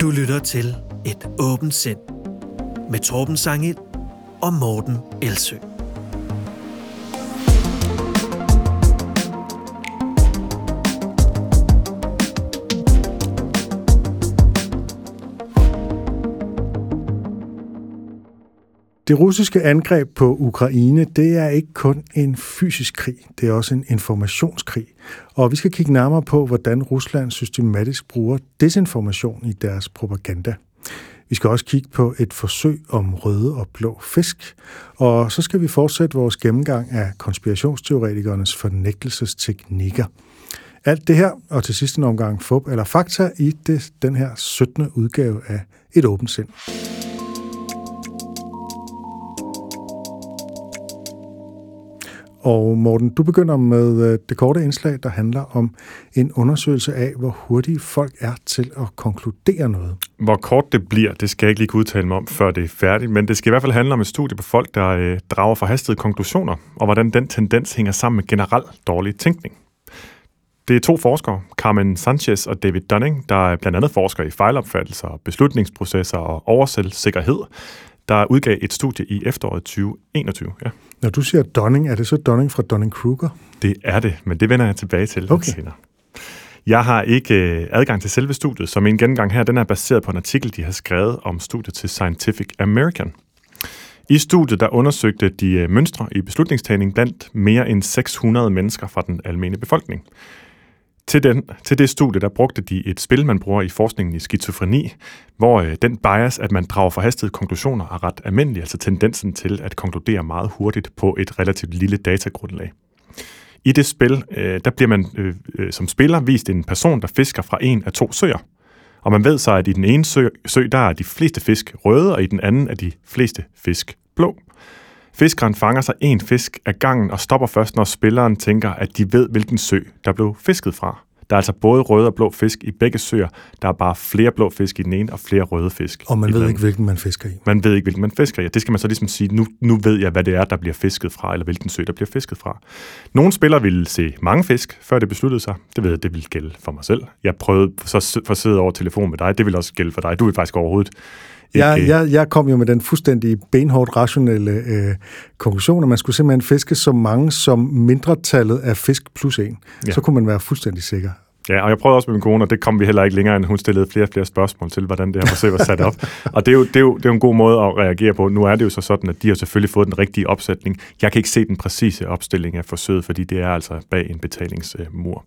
Du lytter til Et åbent sind med Torben Sangel og Morten Elsø. Det russiske angreb på Ukraine, det er ikke kun en fysisk krig, det er også en informationskrig. Og vi skal kigge nærmere på, hvordan Rusland systematisk bruger desinformation i deres propaganda. Vi skal også kigge på et forsøg om røde og blå fisk. Og så skal vi fortsætte vores gennemgang af konspirationsteoretikernes fornægtelsesteknikker. Alt det her, og til sidst en omgang fup eller fakta i det, den her 17. udgave af Et åbent sind. Og Morten, du begynder med øh, det korte indslag, der handler om en undersøgelse af, hvor hurtige folk er til at konkludere noget. Hvor kort det bliver, det skal jeg ikke lige udtale mig om, før det er færdigt, men det skal i hvert fald handle om et studie på folk, der øh, drager forhastede konklusioner, og hvordan den tendens hænger sammen med generelt dårlig tænkning. Det er to forskere, Carmen Sanchez og David Dunning, der er blandt andet forsker i fejlopfattelser, beslutningsprocesser og oversætsikkerhed, der udgav et studie i efteråret 2021. Ja. Når du siger Dunning, er det så Dunning fra Dunning-Kruger? Det er det, men det vender jeg tilbage til Okay. senere. Jeg har ikke øh, adgang til selve studiet, så min gennemgang her den er baseret på en artikel, de har skrevet om studiet til Scientific American. I studiet der undersøgte de øh, mønstre i beslutningstagning blandt mere end 600 mennesker fra den almindelige befolkning. Til, den, til det studie, der brugte de et spil, man bruger i forskningen i skizofreni, hvor øh, den bias, at man drager forhastede konklusioner, er ret almindelig, altså tendensen til at konkludere meget hurtigt på et relativt lille datagrundlag. I det spil, øh, der bliver man øh, øh, som spiller vist en person, der fisker fra en af to søer. Og man ved så, at i den ene sø, sø, der er de fleste fisk røde, og i den anden er de fleste fisk blå. Fiskeren fanger sig en fisk af gangen og stopper først, når spilleren tænker, at de ved, hvilken sø, der blev fisket fra. Der er altså både røde og blå fisk i begge søer. Der er bare flere blå fisk i den ene og flere røde fisk. Og man den ved anden. ikke, hvilken man fisker i. Man ved ikke, hvilken man fisker i. Det skal man så ligesom sige, nu, nu ved jeg, hvad det er, der bliver fisket fra, eller hvilken sø, der bliver fisket fra. Nogle spillere ville se mange fisk, før det besluttede sig. Det ved jeg, det ville gælde for mig selv. Jeg prøvede så for at sidde over telefonen med dig. Det vil også gælde for dig. Du vil faktisk overhovedet. Jeg, jeg, jeg kom jo med den fuldstændig benhårdt rationelle øh, konklusion, at man skulle simpelthen fiske så mange som mindretallet af fisk plus en. Ja. Så kunne man være fuldstændig sikker. Ja, og jeg prøvede også med min kone, og det kom vi heller ikke længere, end hun stillede flere og flere spørgsmål til, hvordan det her forsøg var sat op. og det er, jo, det, er jo, det er jo en god måde at reagere på. Nu er det jo så sådan, at de har selvfølgelig fået den rigtige opsætning. Jeg kan ikke se den præcise opstilling af forsøget, fordi det er altså bag en betalingsmur.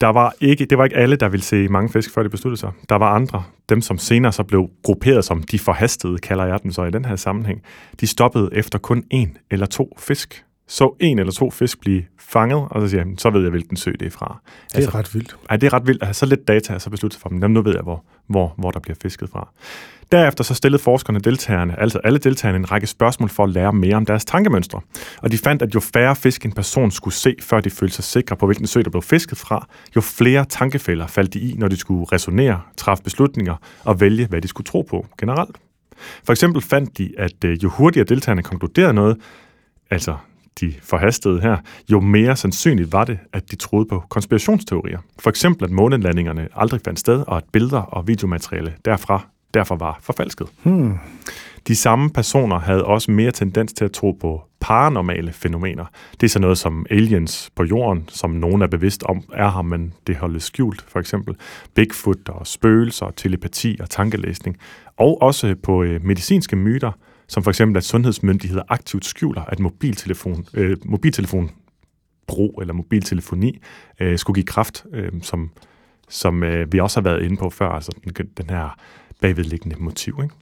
Der var ikke, det var ikke alle, der ville se mange fisk, før de besluttede sig. Der var andre, dem som senere så blev grupperet som de forhastede, kalder jeg dem så i den her sammenhæng. De stoppede efter kun en eller to fisk. Så en eller to fisk blive fanget, og så siger jeg, så ved jeg, hvilken sø det er fra. Det er ret vildt. Ej, det er ret vildt at have så lidt data, og så beslutte sig for, men nu ved jeg, hvor, hvor, hvor der bliver fisket fra. Derefter så stillede forskerne deltagerne, altså alle deltagerne, en række spørgsmål for at lære mere om deres tankemønstre. Og de fandt, at jo færre fisk en person skulle se, før de følte sig sikre på, hvilken sø der blev fisket fra, jo flere tankefælder faldt de i, når de skulle resonere, træffe beslutninger og vælge, hvad de skulle tro på generelt. For eksempel fandt de, at øh, jo hurtigere deltagerne konkluderede noget, altså de forhastede her, jo mere sandsynligt var det, at de troede på konspirationsteorier. For eksempel, at månelandingerne aldrig fandt sted, og at billeder og videomateriale derfra derfor var forfalsket. Hmm. De samme personer havde også mere tendens til at tro på paranormale fænomener. Det er sådan noget som aliens på jorden, som nogen er bevidst om er her, men det holdes skjult, for eksempel. Bigfoot og spøgelser, telepati og tankelæsning. Og også på øh, medicinske myter, som for eksempel, at sundhedsmyndigheder aktivt skjuler, at mobiltelefon, øh, mobiltelefonbrug eller mobiltelefoni øh, skulle give kraft, øh, som, som øh, vi også har været inde på før, altså den, den her bagvedliggende motiv, ikke?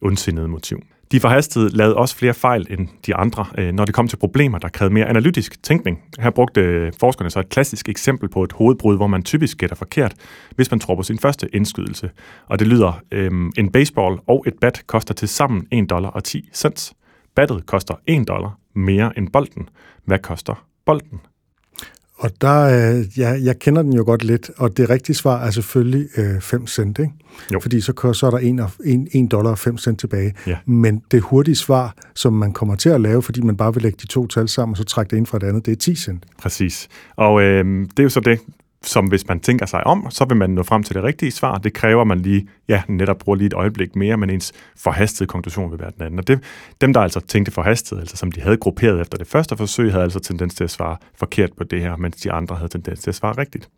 undsindede motiv. De forhastede lavede også flere fejl end de andre, øh, når det kom til problemer, der krævede mere analytisk tænkning. Her brugte forskerne så et klassisk eksempel på et hovedbrud, hvor man typisk gætter forkert, hvis man tror på sin første indskydelse. Og det lyder, øh, en baseball og et bat koster til sammen 1 dollar og 10 cents. Battet koster 1 dollar mere end bolden. Hvad koster bolden? Og der, øh, ja, jeg kender den jo godt lidt, og det rigtige svar er selvfølgelig øh, 5 cent, ikke? Jo. Fordi så, så er der 1, 1, 1 dollar og 5 cent tilbage. Ja. Men det hurtige svar, som man kommer til at lave, fordi man bare vil lægge de to tal sammen, og så trække det ind fra det andet, det er 10 cent. Præcis. Og øh, det er jo så det, som hvis man tænker sig om, så vil man nå frem til det rigtige svar. Det kræver, at man lige, ja, netop bruger lige et øjeblik mere, men ens forhastede konklusion vil være den anden. Og det, dem, der altså tænkte forhastet, altså som de havde grupperet efter det første forsøg, havde altså tendens til at svare forkert på det her, mens de andre havde tendens til at svare rigtigt.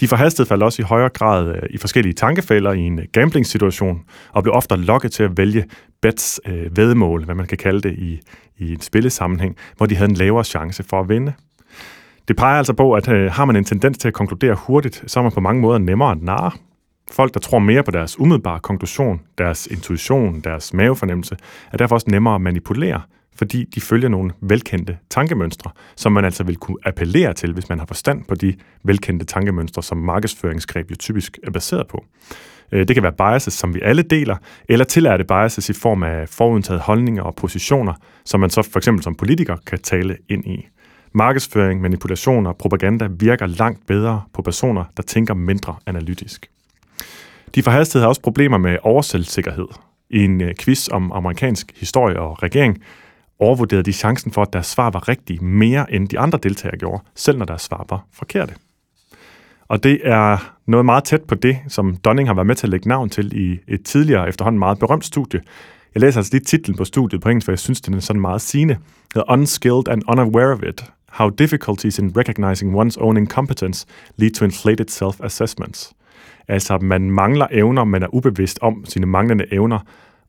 De forhastede faldt også i højere grad øh, i forskellige tankefælder i en øh, gambling-situation, og blev ofte lokket til at vælge bets øh, vedmål, hvad man kan kalde det i, i en spillesammenhæng, hvor de havde en lavere chance for at vinde. Det peger altså på, at øh, har man en tendens til at konkludere hurtigt, så er man på mange måder nemmere at narre. Folk, der tror mere på deres umiddelbare konklusion, deres intuition, deres mavefornemmelse, er derfor også nemmere at manipulere, fordi de følger nogle velkendte tankemønstre, som man altså vil kunne appellere til, hvis man har forstand på de velkendte tankemønstre, som markedsføringsgreb jo typisk er baseret på. Øh, det kan være biases, som vi alle deler, eller tillærte biases i form af forudtaget holdninger og positioner, som man så for eksempel som politiker kan tale ind i. Markedsføring, manipulation og propaganda virker langt bedre på personer, der tænker mindre analytisk. De forhastede har også problemer med oversættelsessikkerhed. I en øh, quiz om amerikansk historie og regering overvurderede de chancen for, at deres svar var rigtige mere end de andre deltagere gjorde, selv når deres svar var forkerte. Og det er noget meget tæt på det, som Dunning har været med til at lægge navn til i et tidligere efterhånden meget berømt studie. Jeg læser altså lige titlen på studiet på engelsk, for jeg synes, den er sådan meget sigende. The Unskilled and Unaware of It. How difficulties in recognizing one's own incompetence lead to inflated self-assessments. Altså, man mangler evner, man er ubevidst om sine manglende evner,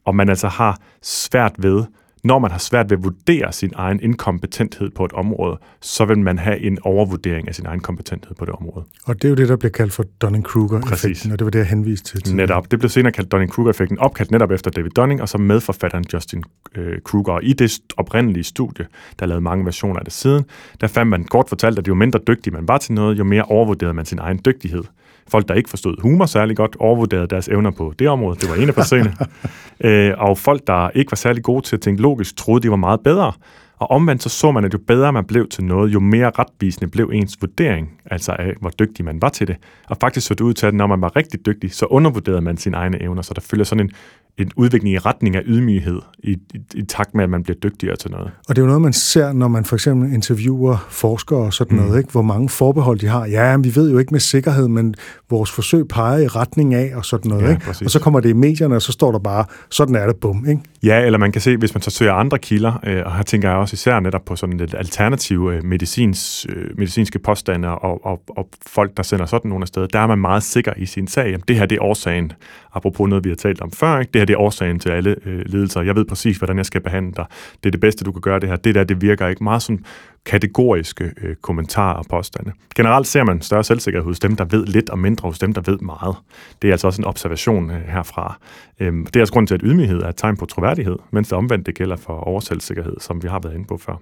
og man altså har svært ved når man har svært ved at vurdere sin egen inkompetenthed på et område, så vil man have en overvurdering af sin egen kompetenthed på det område. Og det er jo det, der bliver kaldt for Dunning-Kruger-effekten, og det var det, jeg henviste til. Tidligere. Netop. Det blev senere kaldt Dunning-Kruger-effekten, opkaldt netop efter David Dunning, og så medforfatteren Justin øh, Kruger. Og i det oprindelige studie, der lavede mange versioner af det siden, der fandt man kort fortalt, at jo mindre dygtig man var til noget, jo mere overvurderede man sin egen dygtighed. Folk, der ikke forstod humor særlig godt, overvurderede deres evner på det område. Det var en af forsøgene. øh, og folk, der ikke var særlig gode til at tænke logisk, troede, de var meget bedre. Og omvendt så så man, at jo bedre man blev til noget, jo mere retvisende blev ens vurdering, altså af, hvor dygtig man var til det. Og faktisk så det ud til, at når man var rigtig dygtig, så undervurderede man sine egne evner, så der følger sådan en, en udvikling i retning af ydmyghed, i, i, i takt med, at man bliver dygtigere til noget. Og det er jo noget, man ser, når man for eksempel interviewer forskere og sådan mm. noget, ikke? hvor mange forbehold de har. Ja, vi ved jo ikke med sikkerhed, men vores forsøg peger i retning af og sådan noget. Ja, ikke? Og så kommer det i medierne, og så står der bare, sådan er det, bum. Ikke? Ja, eller man kan se, hvis man så søger andre kilder, øh, og her tænker jeg også især netop på sådan lidt alternative øh, medicins, øh, medicinske påstande og, og, og folk, der sender sådan nogle afsted, der er man meget sikker i sin sag. Jamen, det her det er årsagen, apropos noget, vi har talt om før. Ikke? Det her det er årsagen til alle øh, lidelser. Jeg ved præcis, hvordan jeg skal behandle dig. Det er det bedste, du kan gøre det her. Det der, det virker ikke meget sådan kategoriske øh, kommentarer og påstande. Generelt ser man større selvsikkerhed hos dem, der ved lidt, og mindre hos dem, der ved meget. Det er altså også en observation øh, herfra. Øhm, det er altså grunden til, at ydmyghed er et tegn på troværdighed, mens det omvendt det gælder for overselvsikkerhed, som vi har været inde på før.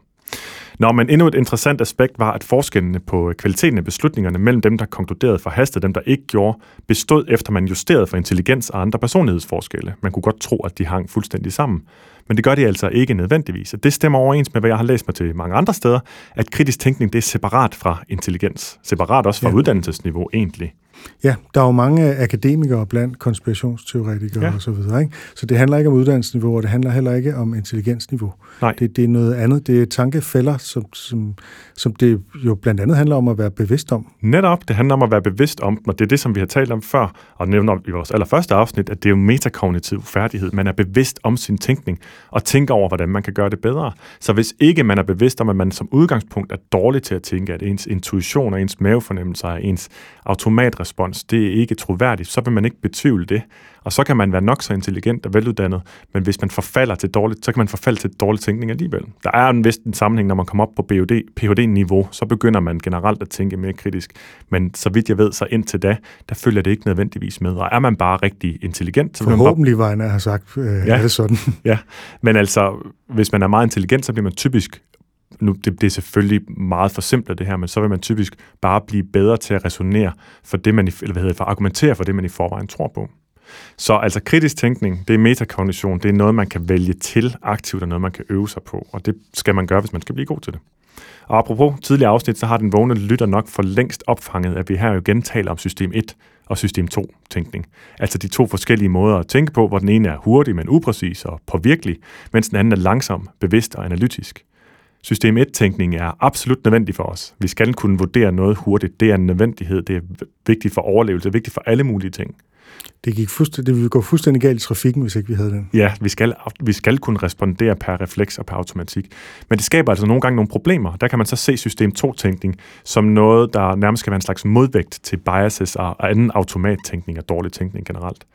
Nå, men endnu et interessant aspekt var, at forskellene på kvaliteten af beslutningerne mellem dem, der konkluderede for hastet, dem, der ikke gjorde, bestod efter man justerede for intelligens og andre personlighedsforskelle. Man kunne godt tro, at de hang fuldstændig sammen. Men det gør de altså ikke nødvendigvis. Og det stemmer overens med, hvad jeg har læst mig til mange andre steder, at kritisk tænkning det er separat fra intelligens. Separat også fra ja. uddannelsesniveau egentlig. Ja, der er jo mange akademikere blandt konspirationsteoretikere ja. og så videre. Ikke? Så det handler ikke om uddannelsesniveau, og det handler heller ikke om intelligensniveau. Nej. Det, det er noget andet. Det er tankefælder, som, som, som det jo blandt andet handler om at være bevidst om. Netop, det handler om at være bevidst om, og det er det, som vi har talt om før, og nævner i vores allerførste afsnit, at det er jo metakognitiv færdighed. Man er bevidst om sin tænkning, og tænker over, hvordan man kan gøre det bedre. Så hvis ikke man er bevidst om, at man som udgangspunkt er dårlig til at tænke, at ens intuition og ens mavefornemmelser og ens automatrespons, det er ikke troværdigt, så vil man ikke betvivle det. Og så kan man være nok så intelligent og veluddannet, men hvis man forfalder til dårligt, så kan man forfalde til dårlig tænkning alligevel. Der er en vist en sammenhæng, når man kommer op på PhD-niveau, så begynder man generelt at tænke mere kritisk. Men så vidt jeg ved, så indtil da, der følger det ikke nødvendigvis med. Og er man bare rigtig intelligent, så bliver man bare... Vejne har sagt, øh, ja, er det sådan. ja, men altså, hvis man er meget intelligent, så bliver man typisk nu det, det er selvfølgelig meget for simpelt det her, men så vil man typisk bare blive bedre til at resonere for det, man, eller hvad hedder, for at argumentere for det, man i forvejen tror på. Så altså kritisk tænkning, det er metakognition, det er noget, man kan vælge til aktivt, og noget, man kan øve sig på, og det skal man gøre, hvis man skal blive god til det. Og apropos tidligere afsnit, så har den vågne lytter nok for længst opfanget, at vi her jo igen taler om system 1 og system 2 tænkning. Altså de to forskellige måder at tænke på, hvor den ene er hurtig, men upræcis og påvirkelig, mens den anden er langsom, bevidst og analytisk. System 1-tænkning er absolut nødvendig for os. Vi skal kunne vurdere noget hurtigt. Det er en nødvendighed. Det er vigtigt for overlevelse. Det er vigtigt for alle mulige ting. Det, gik fuldstændig, det ville gå fuldstændig galt i trafikken, hvis ikke vi havde den. Ja, vi skal, vi skal kunne respondere per refleks og per automatik. Men det skaber altså nogle gange nogle problemer. Der kan man så se system 2-tænkning som noget, der nærmest skal være en slags modvægt til biases og anden automattænkning og dårlig tænkning generelt.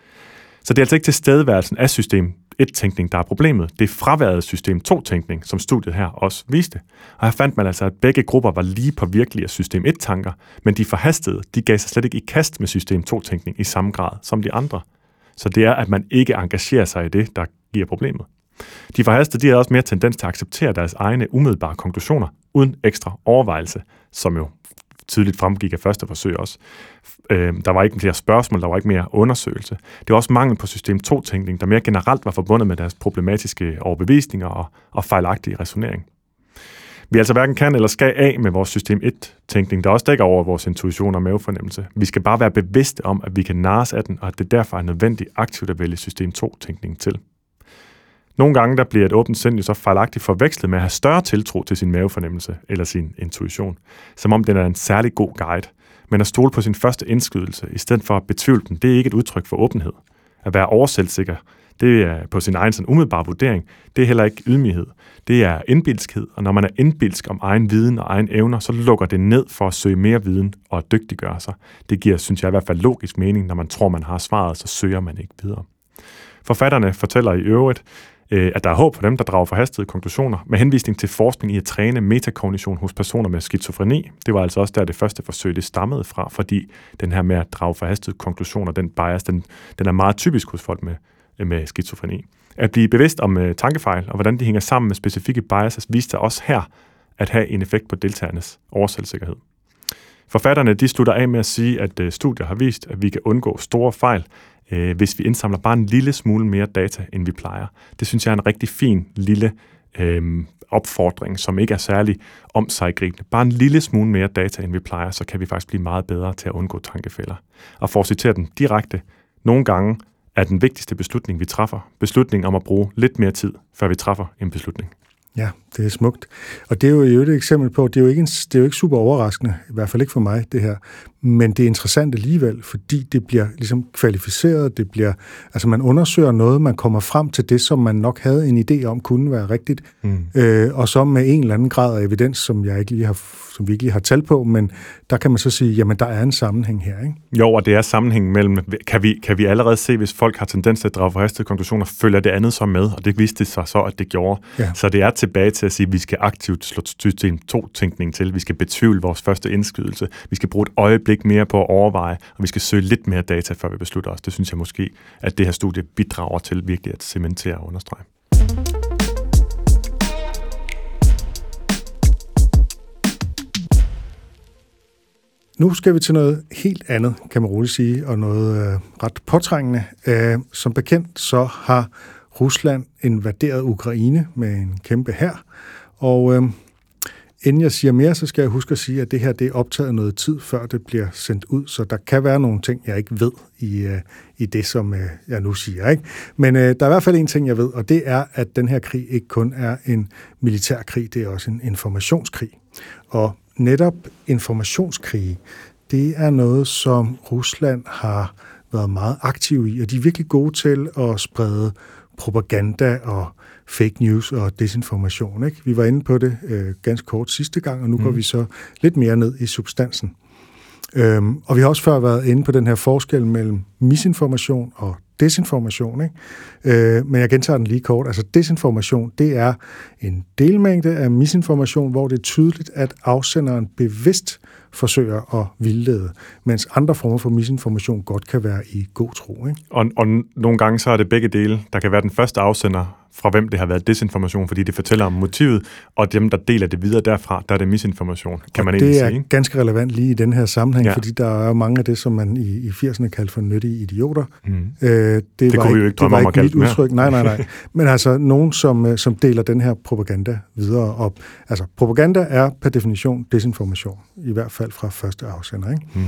Så det er altså ikke tilstedeværelsen af system 1-tænkning, der er problemet. Det er fraværet system 2-tænkning, som studiet her også viste. Og her fandt man altså, at begge grupper var lige på virkelige system 1-tanker, men de forhastede, de gav sig slet ikke i kast med system 2-tænkning i samme grad som de andre. Så det er, at man ikke engagerer sig i det, der giver problemet. De forhastede, de har også mere tendens til at acceptere deres egne umiddelbare konklusioner, uden ekstra overvejelse, som jo tydeligt fremgik af første forsøg også. Øh, der var ikke flere spørgsmål, der var ikke mere undersøgelse. Det var også mangel på system 2-tænkning, der mere generelt var forbundet med deres problematiske overbevisninger og, og fejlagtige resonering. Vi altså hverken kan eller skal af med vores system 1-tænkning, der også dækker over vores intuition og mavefornemmelse. Vi skal bare være bevidste om, at vi kan narres af den, og at det derfor er nødvendigt aktivt at vælge system 2-tænkning til. Nogle gange der bliver et åbent sind jo så fejlagtigt forvekslet med at have større tiltro til sin mavefornemmelse eller sin intuition, som om den er en særlig god guide. Men at stole på sin første indskydelse, i stedet for at betvivle den, det er ikke et udtryk for åbenhed. At være overselvsikker, det er på sin egen sådan umiddelbare vurdering, det er heller ikke ydmyghed. Det er indbilskhed, og når man er indbilsk om egen viden og egen evner, så lukker det ned for at søge mere viden og at dygtiggøre sig. Det giver, synes jeg i hvert fald, logisk mening, når man tror, man har svaret, så søger man ikke videre. Forfatterne fortæller i øvrigt, øh, at der er håb for dem, der drager forhastede konklusioner, med henvisning til forskning i at træne metakognition hos personer med skizofreni. Det var altså også der, det første forsøg det stammede fra, fordi den her med at drage forhastede konklusioner, den bias, den, den er meget typisk hos folk med, øh, med skizofreni. At blive bevidst om øh, tankefejl og hvordan de hænger sammen med specifikke biases, viste sig også her at have en effekt på deltagernes oversættelsessikkerhed. Forfatterne de slutter af med at sige, at uh, studier har vist, at vi kan undgå store fejl øh, hvis vi indsamler bare en lille smule mere data, end vi plejer. Det synes jeg er en rigtig fin lille øh, opfordring, som ikke er særlig omsaggribende. Bare en lille smule mere data, end vi plejer, så kan vi faktisk blive meget bedre til at undgå tankefælder. Og for at citere den direkte, nogle gange er den vigtigste beslutning, vi træffer, beslutningen om at bruge lidt mere tid, før vi træffer en beslutning. Ja, det er smukt. Og det er jo et eksempel på, det er jo ikke, en, det er jo ikke super overraskende, i hvert fald ikke for mig, det her. Men det er interessant alligevel, fordi det bliver ligesom kvalificeret, det bliver, altså man undersøger noget, man kommer frem til det, som man nok havde en idé om kunne være rigtigt, mm. øh, og så med en eller anden grad af evidens, som jeg ikke lige har, som vi ikke lige har talt på, men der kan man så sige, jamen der er en sammenhæng her, ikke? Jo, og det er sammenhæng mellem, kan vi, kan vi allerede se, hvis folk har tendens til at drage forhastede konklusioner, følger det andet så med, og det viste sig så, at det gjorde. Ja. Så det er tilbage til at sige, at vi skal aktivt slå system 2-tænkning til, vi skal betvivle vores første indskydelse, vi skal bruge et øjeblik mere på at overveje, og vi skal søge lidt mere data, før vi beslutter os. Det synes jeg måske, at det her studie bidrager til virkelig at cementere og understrege. Nu skal vi til noget helt andet, kan man roligt sige, og noget øh, ret påtrængende. Æh, som bekendt så har Rusland invaderet Ukraine med en kæmpe hær, og øh, inden jeg siger mere, så skal jeg huske at sige, at det her det er optaget noget tid, før det bliver sendt ud, så der kan være nogle ting, jeg ikke ved i, øh, i det, som øh, jeg nu siger. Ikke? Men øh, der er i hvert fald en ting, jeg ved, og det er, at den her krig ikke kun er en militær krig, det er også en informationskrig. Og netop informationskrig, det er noget, som Rusland har været meget aktiv i, og de er virkelig gode til at sprede propaganda og fake news og desinformation. Ikke? Vi var inde på det øh, ganske kort sidste gang, og nu mm. går vi så lidt mere ned i substansen. Øhm, og vi har også før været inde på den her forskel mellem misinformation og desinformation. Ikke? Øh, men jeg gentager den lige kort. Altså desinformation, det er en delmængde af misinformation, hvor det er tydeligt, at afsenderen bevidst forsøger at vildlede, mens andre former for misinformation godt kan være i god tro. Ikke? Og, og nogle gange så er det begge dele. Der kan være den første afsender, fra hvem det har været desinformation, fordi det fortæller om motivet, og dem, der deler det videre derfra, der er det misinformation, kan og man egentlig sige. det er ganske relevant lige i den her sammenhæng, ja. fordi der er jo mange af det, som man i, i 80'erne kaldte for nyttige idioter. Mm. Øh, det, det var kunne ikke, vi jo ikke drømme om at kalde udtryk. Nej, nej, nej. Men altså nogen, som, øh, som deler den her propaganda videre op. Altså propaganda er per definition desinformation, i hvert fald fra første afsender. Ikke? Mm.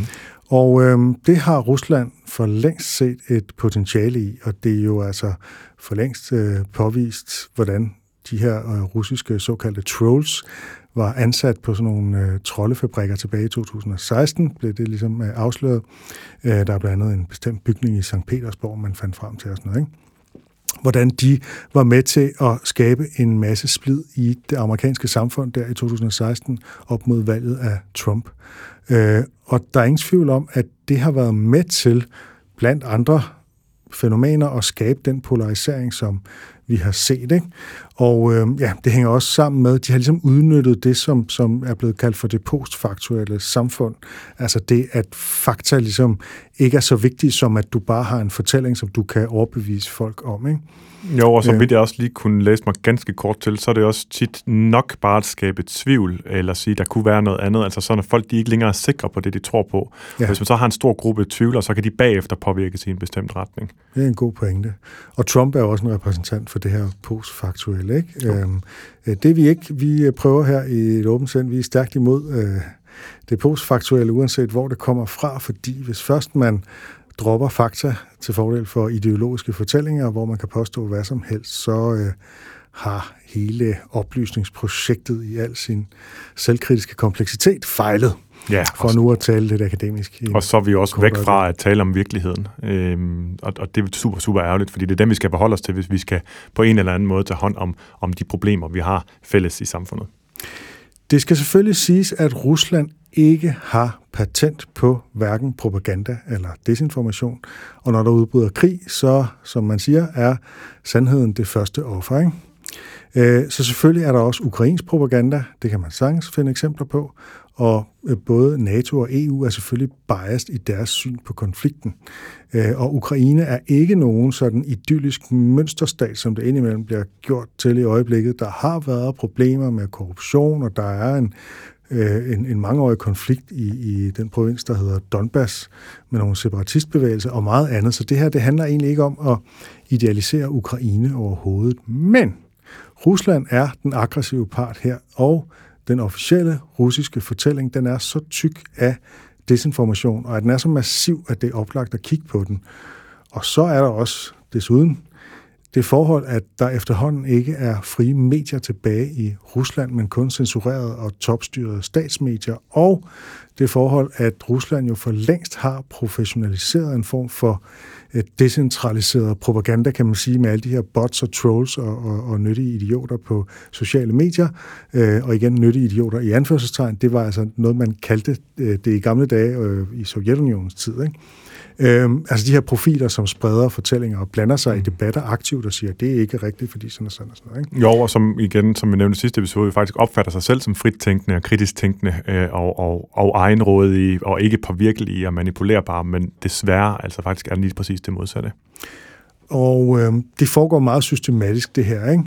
Og øhm, det har Rusland for længst set et potentiale i, og det er jo altså for længst øh, påvist, hvordan de her øh, russiske såkaldte trolls var ansat på sådan nogle øh, troldefabrikker tilbage i 2016, blev det ligesom øh, afsløret. Øh, der er blandt andet en bestemt bygning i St. Petersborg, man fandt frem til og sådan noget, ikke? hvordan de var med til at skabe en masse splid i det amerikanske samfund der i 2016 op mod valget af Trump. Øh, og der er ingen tvivl om, at det har været med til, blandt andre fænomener, og skabe den polarisering, som vi har set. Ikke? Og øh, ja, det hænger også sammen med, de har ligesom udnyttet det, som, som er blevet kaldt for det postfaktuelle samfund. Altså det, at fakta ligesom ikke er så vigtige, som at du bare har en fortælling, som du kan overbevise folk om. Ikke? Jo, og så vidt jeg også lige kunne læse mig ganske kort til, så er det også tit nok bare at skabe tvivl, eller sige, der kunne være noget andet. Altså sådan, at folk de ikke længere er sikre på det, de tror på. Ja. Hvis man så har en stor gruppe tvivlere, så kan de bagefter påvirke i en bestemt retning. Det er en god pointe. Og Trump er også en repræsentant for det her postfaktuelle. Ikke? Øhm, øh, det vi ikke, vi øh, prøver her i et åbent sind, vi er stærkt imod øh, det postfaktuelle, uanset hvor det kommer fra, fordi hvis først man dropper fakta til fordel for ideologiske fortællinger, hvor man kan påstå hvad som helst, så øh, har hele oplysningsprojektet i al sin selvkritiske kompleksitet fejlet. Ja, for nu at tale lidt akademisk. Og så er vi også væk fra at tale om virkeligheden. Øhm, og, og det er super, super ærgerligt, fordi det er dem, vi skal beholde os til, hvis vi skal på en eller anden måde tage hånd om, om de problemer, vi har fælles i samfundet. Det skal selvfølgelig siges, at Rusland ikke har patent på hverken propaganda eller desinformation. Og når der udbryder krig, så, som man siger, er sandheden det første offer. Ikke? Øh, så selvfølgelig er der også ukrainsk propaganda, det kan man sagtens finde eksempler på, og øh, både NATO og EU er selvfølgelig biased i deres syn på konflikten. Øh, og Ukraine er ikke nogen sådan idyllisk mønsterstat, som det indimellem bliver gjort til i øjeblikket. Der har været problemer med korruption, og der er en øh, en, en mangeårig konflikt i, i den provins, der hedder Donbass, med nogle separatistbevægelser og meget andet. Så det her, det handler egentlig ikke om at idealisere Ukraine overhovedet. Men Rusland er den aggressive part her, og den officielle russiske fortælling, den er så tyk af desinformation, og at den er så massiv, at det er oplagt at kigge på den. Og så er der også desuden det forhold, at der efterhånden ikke er frie medier tilbage i Rusland, men kun censurerede og topstyrede statsmedier, og det forhold, at Rusland jo for længst har professionaliseret en form for øh, decentraliseret propaganda, kan man sige, med alle de her bots og trolls og, og, og nyttige idioter på sociale medier. Øh, og igen, nyttige idioter i anførselstegn, det var altså noget, man kaldte øh, det i gamle dage øh, i Sovjetunionens tid. Ikke? Øhm, altså de her profiler, som spreder fortællinger og blander sig mm. i debatter aktivt og siger, det er ikke rigtigt, fordi sådan og sådan og sådan noget. Ikke? Jo, og som igen, som vi nævnte i sidste episode, faktisk opfatter sig selv som frit tænkende og kritisk tænkende øh, og, og, og egenrådige og ikke påvirkelige og manipulerbare, men desværre altså faktisk er lige præcis det modsatte. Og øh, det foregår meget systematisk, det her, ikke?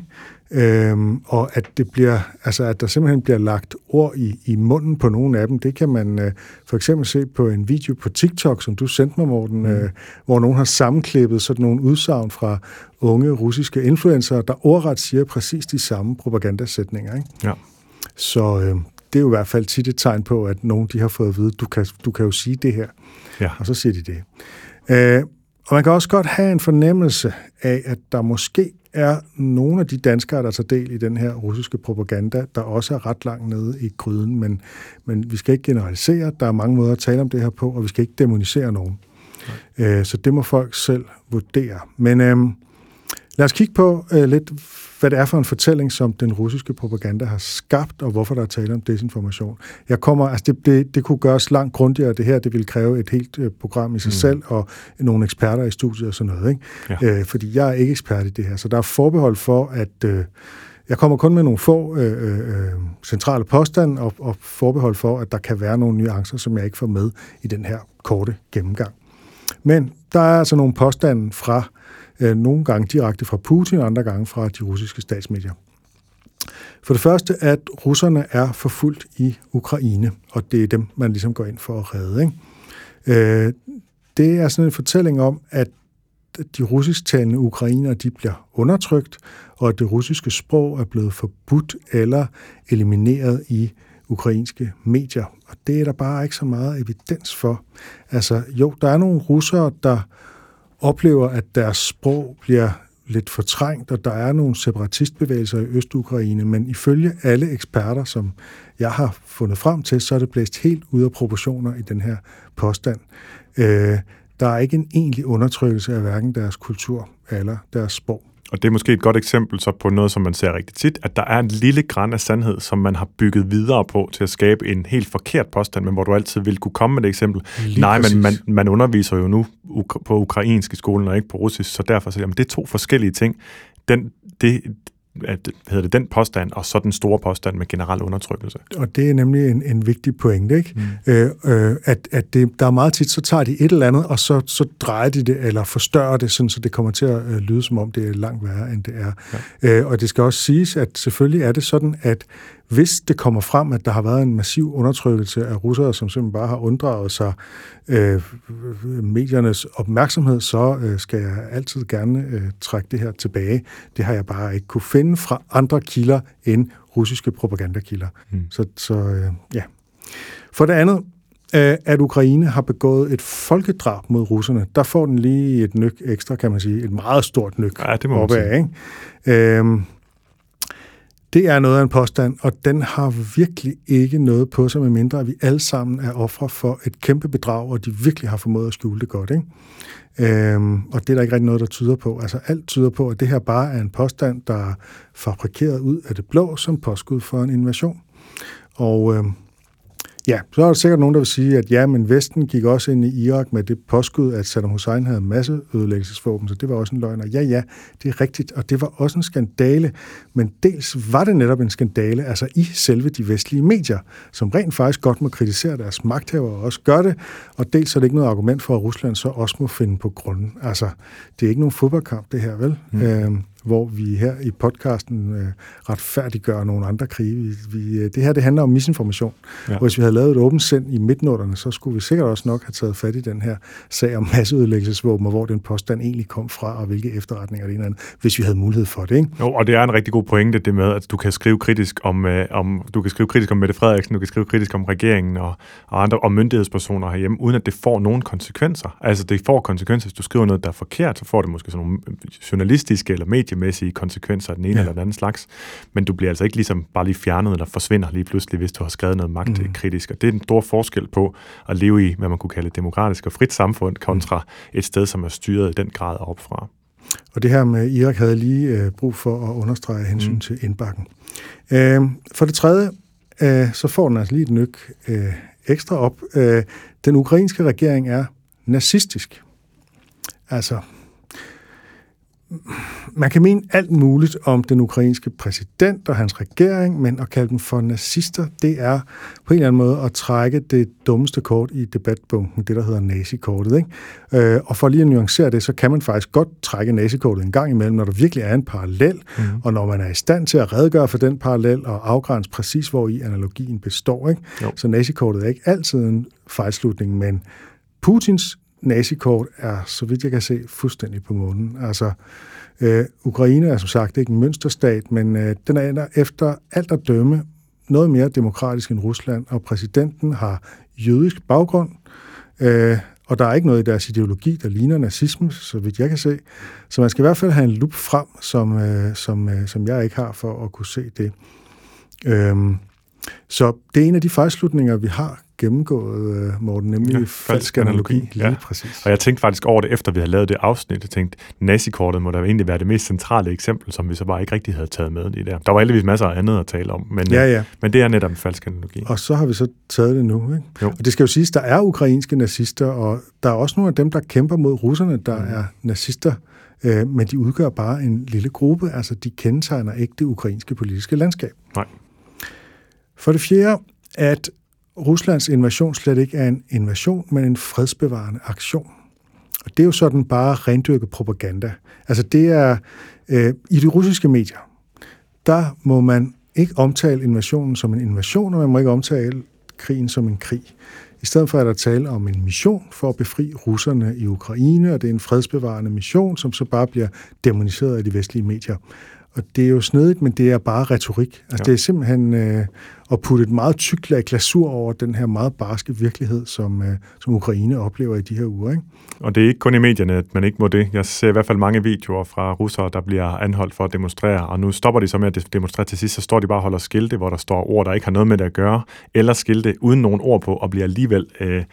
Øhm, og at det bliver, altså at der simpelthen bliver lagt ord i, i munden på nogle af dem, det kan man øh, for eksempel se på en video på TikTok, som du sendte mig, Morten, mm. øh, hvor nogen har sammenklippet sådan nogle udsagn fra unge russiske influencer, der ordret siger præcis de samme propagandasætninger. Ikke? Ja. Så øh, det er jo i hvert fald tit et tegn på, at nogen de har fået at vide, du kan, du kan jo sige det her. Ja. Og så siger de det. Øh, og man kan også godt have en fornemmelse af, at der måske er nogle af de danskere, der tager del i den her russiske propaganda, der også er ret langt nede i gryden, men, men vi skal ikke generalisere. Der er mange måder at tale om det her på, og vi skal ikke demonisere nogen. Øh, så det må folk selv vurdere. Men øh, lad os kigge på øh, lidt, hvad det er for en fortælling, som den russiske propaganda har skabt, og hvorfor der er tale om desinformation. Jeg kommer, altså det, det, det kunne gøres langt grundigere, det her, det ville kræve et helt øh, program i sig mm. selv, og nogle eksperter i studiet og sådan noget, ikke? Ja. Øh, fordi jeg er ikke ekspert i det her, så der er forbehold for, at øh, jeg kommer kun med nogle få øh, øh, øh, centrale påstande, og, og forbehold for, at der kan være nogle nuancer, som jeg ikke får med i den her korte gennemgang. Men der er altså nogle påstande fra øh, nogle gange direkte fra Putin, og andre gange fra de russiske statsmedier. For det første, at russerne er forfulgt i Ukraine, og det er dem, man ligesom går ind for at redde. Ikke? Øh, det er sådan en fortælling om, at de russisktalende ukrainere de bliver undertrykt, og at det russiske sprog er blevet forbudt eller elimineret i ukrainske medier. Og det er der bare ikke så meget evidens for. Altså jo, der er nogle russere, der oplever, at deres sprog bliver lidt fortrængt, og der er nogle separatistbevægelser i Øst-Ukraine, men ifølge alle eksperter, som jeg har fundet frem til, så er det blæst helt ud af proportioner i den her påstand. Øh, der er ikke en egentlig undertrykkelse af hverken deres kultur eller deres sprog. Og det er måske et godt eksempel så på noget, som man ser rigtig tit, at der er en lille græn af sandhed, som man har bygget videre på til at skabe en helt forkert påstand, men hvor du altid vil kunne komme med et eksempel. Lige Nej, præcis. men man, man underviser jo nu på ukrainsk i skolen og ikke på russisk, så derfor så jamen, det er to forskellige ting. Den, det, at, hedder det, den påstand, og så den store påstand med generel undertrykkelse. Og det er nemlig en, en vigtig point, ikke? Mm. Øh, øh, at at det, der er meget tit, så tager de et eller andet, og så, så drejer de det, eller forstørrer det, sådan, så det kommer til at øh, lyde, som om det er langt værre, end det er. Ja. Øh, og det skal også siges, at selvfølgelig er det sådan, at hvis det kommer frem, at der har været en massiv undertrykkelse af russere, som simpelthen bare har unddraget sig øh, mediernes opmærksomhed, så øh, skal jeg altid gerne øh, trække det her tilbage. Det har jeg bare ikke kunne finde fra andre kilder end russiske propagandakilder. Mm. Så, så øh, ja. For det andet, øh, at Ukraine har begået et folkedrab mod russerne, der får den lige et nyk ekstra, kan man sige. Et meget stort nyk ja, det må man sige. Ikke? Øh, det er noget af en påstand, og den har virkelig ikke noget på sig, medmindre at vi alle sammen er ofre for et kæmpe bedrag, og de virkelig har formået at skjule det godt. Ikke? Øhm, og det er der ikke rigtig noget, der tyder på. Altså alt tyder på, at det her bare er en påstand, der er fabrikeret ud af det blå som påskud for en invasion. Og øhm, Ja, så er der sikkert nogen, der vil sige, at ja, men Vesten gik også ind i Irak med det påskud, at Saddam Hussein havde masse ødelæggelsesvåben, så det var også en løgn. Og ja, ja, det er rigtigt, og det var også en skandale. Men dels var det netop en skandale, altså i selve de vestlige medier, som rent faktisk godt må kritisere deres magthaver og også gør det, og dels er det ikke noget argument for, at Rusland så også må finde på grunden. Altså, det er ikke nogen fodboldkamp, det her, vel? Mm. Øhm, hvor vi her i podcasten øh, retfærdiggør nogle andre krige. Vi, vi, øh, det her det handler om misinformation. Ja. Hvis vi havde lavet et åbent send i midtnoterne, så skulle vi sikkert også nok have taget fat i den her sag om masseudlæggelsesvåben, og hvor den påstand egentlig kom fra, og hvilke efterretninger det ene andet, hvis vi havde mulighed for det. Ikke? Jo, og det er en rigtig god pointe, det med, at du kan skrive kritisk om, øh, om du kan skrive kritisk om Mette Frederiksen, du kan skrive kritisk om regeringen og, og andre og myndighedspersoner herhjemme, uden at det får nogen konsekvenser. Altså det får konsekvenser, hvis du skriver noget, der er forkert, så får det måske sådan nogle journalistiske eller medie mediemæssige konsekvenser af den ene ja. eller den anden slags. Men du bliver altså ikke ligesom bare lige fjernet eller forsvinder lige pludselig, hvis du har skrevet noget magtkritisk. Mm. Og det er en stor forskel på at leve i, hvad man kunne kalde et demokratisk og frit samfund, kontra mm. et sted, som er styret i den grad opfra. Og det her med Irak havde lige øh, brug for at understrege hensyn mm. til indbakken. Øh, for det tredje, øh, så får den altså lige et nyk øh, ekstra op. Øh, den ukrainske regering er nazistisk. Altså, man kan mene alt muligt om den ukrainske præsident og hans regering, men at kalde dem for nazister, det er på en eller anden måde at trække det dummeste kort i debatbunken, det der hedder nazikortet. Ikke? Øh, og for lige at nuancere det, så kan man faktisk godt trække nazikortet en gang imellem, når der virkelig er en parallel, mm. og når man er i stand til at redegøre for den parallel og afgrænse præcis, hvor i analogien består. Ikke? Så nazikortet er ikke altid en fejlslutning, men Putins nazikort er, så vidt jeg kan se, fuldstændig på månen. Altså, øh, Ukraine er som sagt ikke en mønsterstat, men øh, den er efter alt at dømme noget mere demokratisk end Rusland, og præsidenten har jødisk baggrund, øh, og der er ikke noget i deres ideologi, der ligner nazisme, så vidt jeg kan se. Så man skal i hvert fald have en lup frem, som, øh, som, øh, som jeg ikke har for at kunne se det. Øh, så det er en af de fejlslutninger, vi har gennemgået, øh, Morten, nemlig ja, falsk analogi. analogi. Lige ja. præcis. Og jeg tænkte faktisk over det, efter vi havde lavet det afsnit. Jeg tænkte, nazikortet må da egentlig være det mest centrale eksempel, som vi så bare ikke rigtig havde taget med i der. Der var heldigvis masser af andet at tale om, men, ja, øh, ja. men det er netop en falsk analogi. Og så har vi så taget det nu. Ikke? Jo. Og det skal jo siges, der er ukrainske nazister, og der er også nogle af dem, der kæmper mod russerne, der mm. er nazister øh, men de udgør bare en lille gruppe, altså de kendetegner ikke det ukrainske politiske landskab. Nej. For det fjerde, at Ruslands invasion slet ikke er en invasion, men en fredsbevarende aktion. Og det er jo sådan bare rendyrket propaganda. Altså det er, øh, i de russiske medier, der må man ikke omtale invasionen som en invasion, og man må ikke omtale krigen som en krig. I stedet for er der tale om en mission for at befri russerne i Ukraine, og det er en fredsbevarende mission, som så bare bliver demoniseret af de vestlige medier. Og det er jo snedigt, men det er bare retorik. Altså, ja. det er simpelthen øh, at putte et meget tykt lag glasur over den her meget barske virkelighed, som, øh, som Ukraine oplever i de her uger. Ikke? Og det er ikke kun i medierne, at man ikke må det. Jeg ser i hvert fald mange videoer fra russere, der bliver anholdt for at demonstrere, og nu stopper de så med at demonstrere til sidst, så står de bare og holder skilte, hvor der står ord, der ikke har noget med det at gøre, eller skilte uden nogen ord på, og bliver alligevel øh,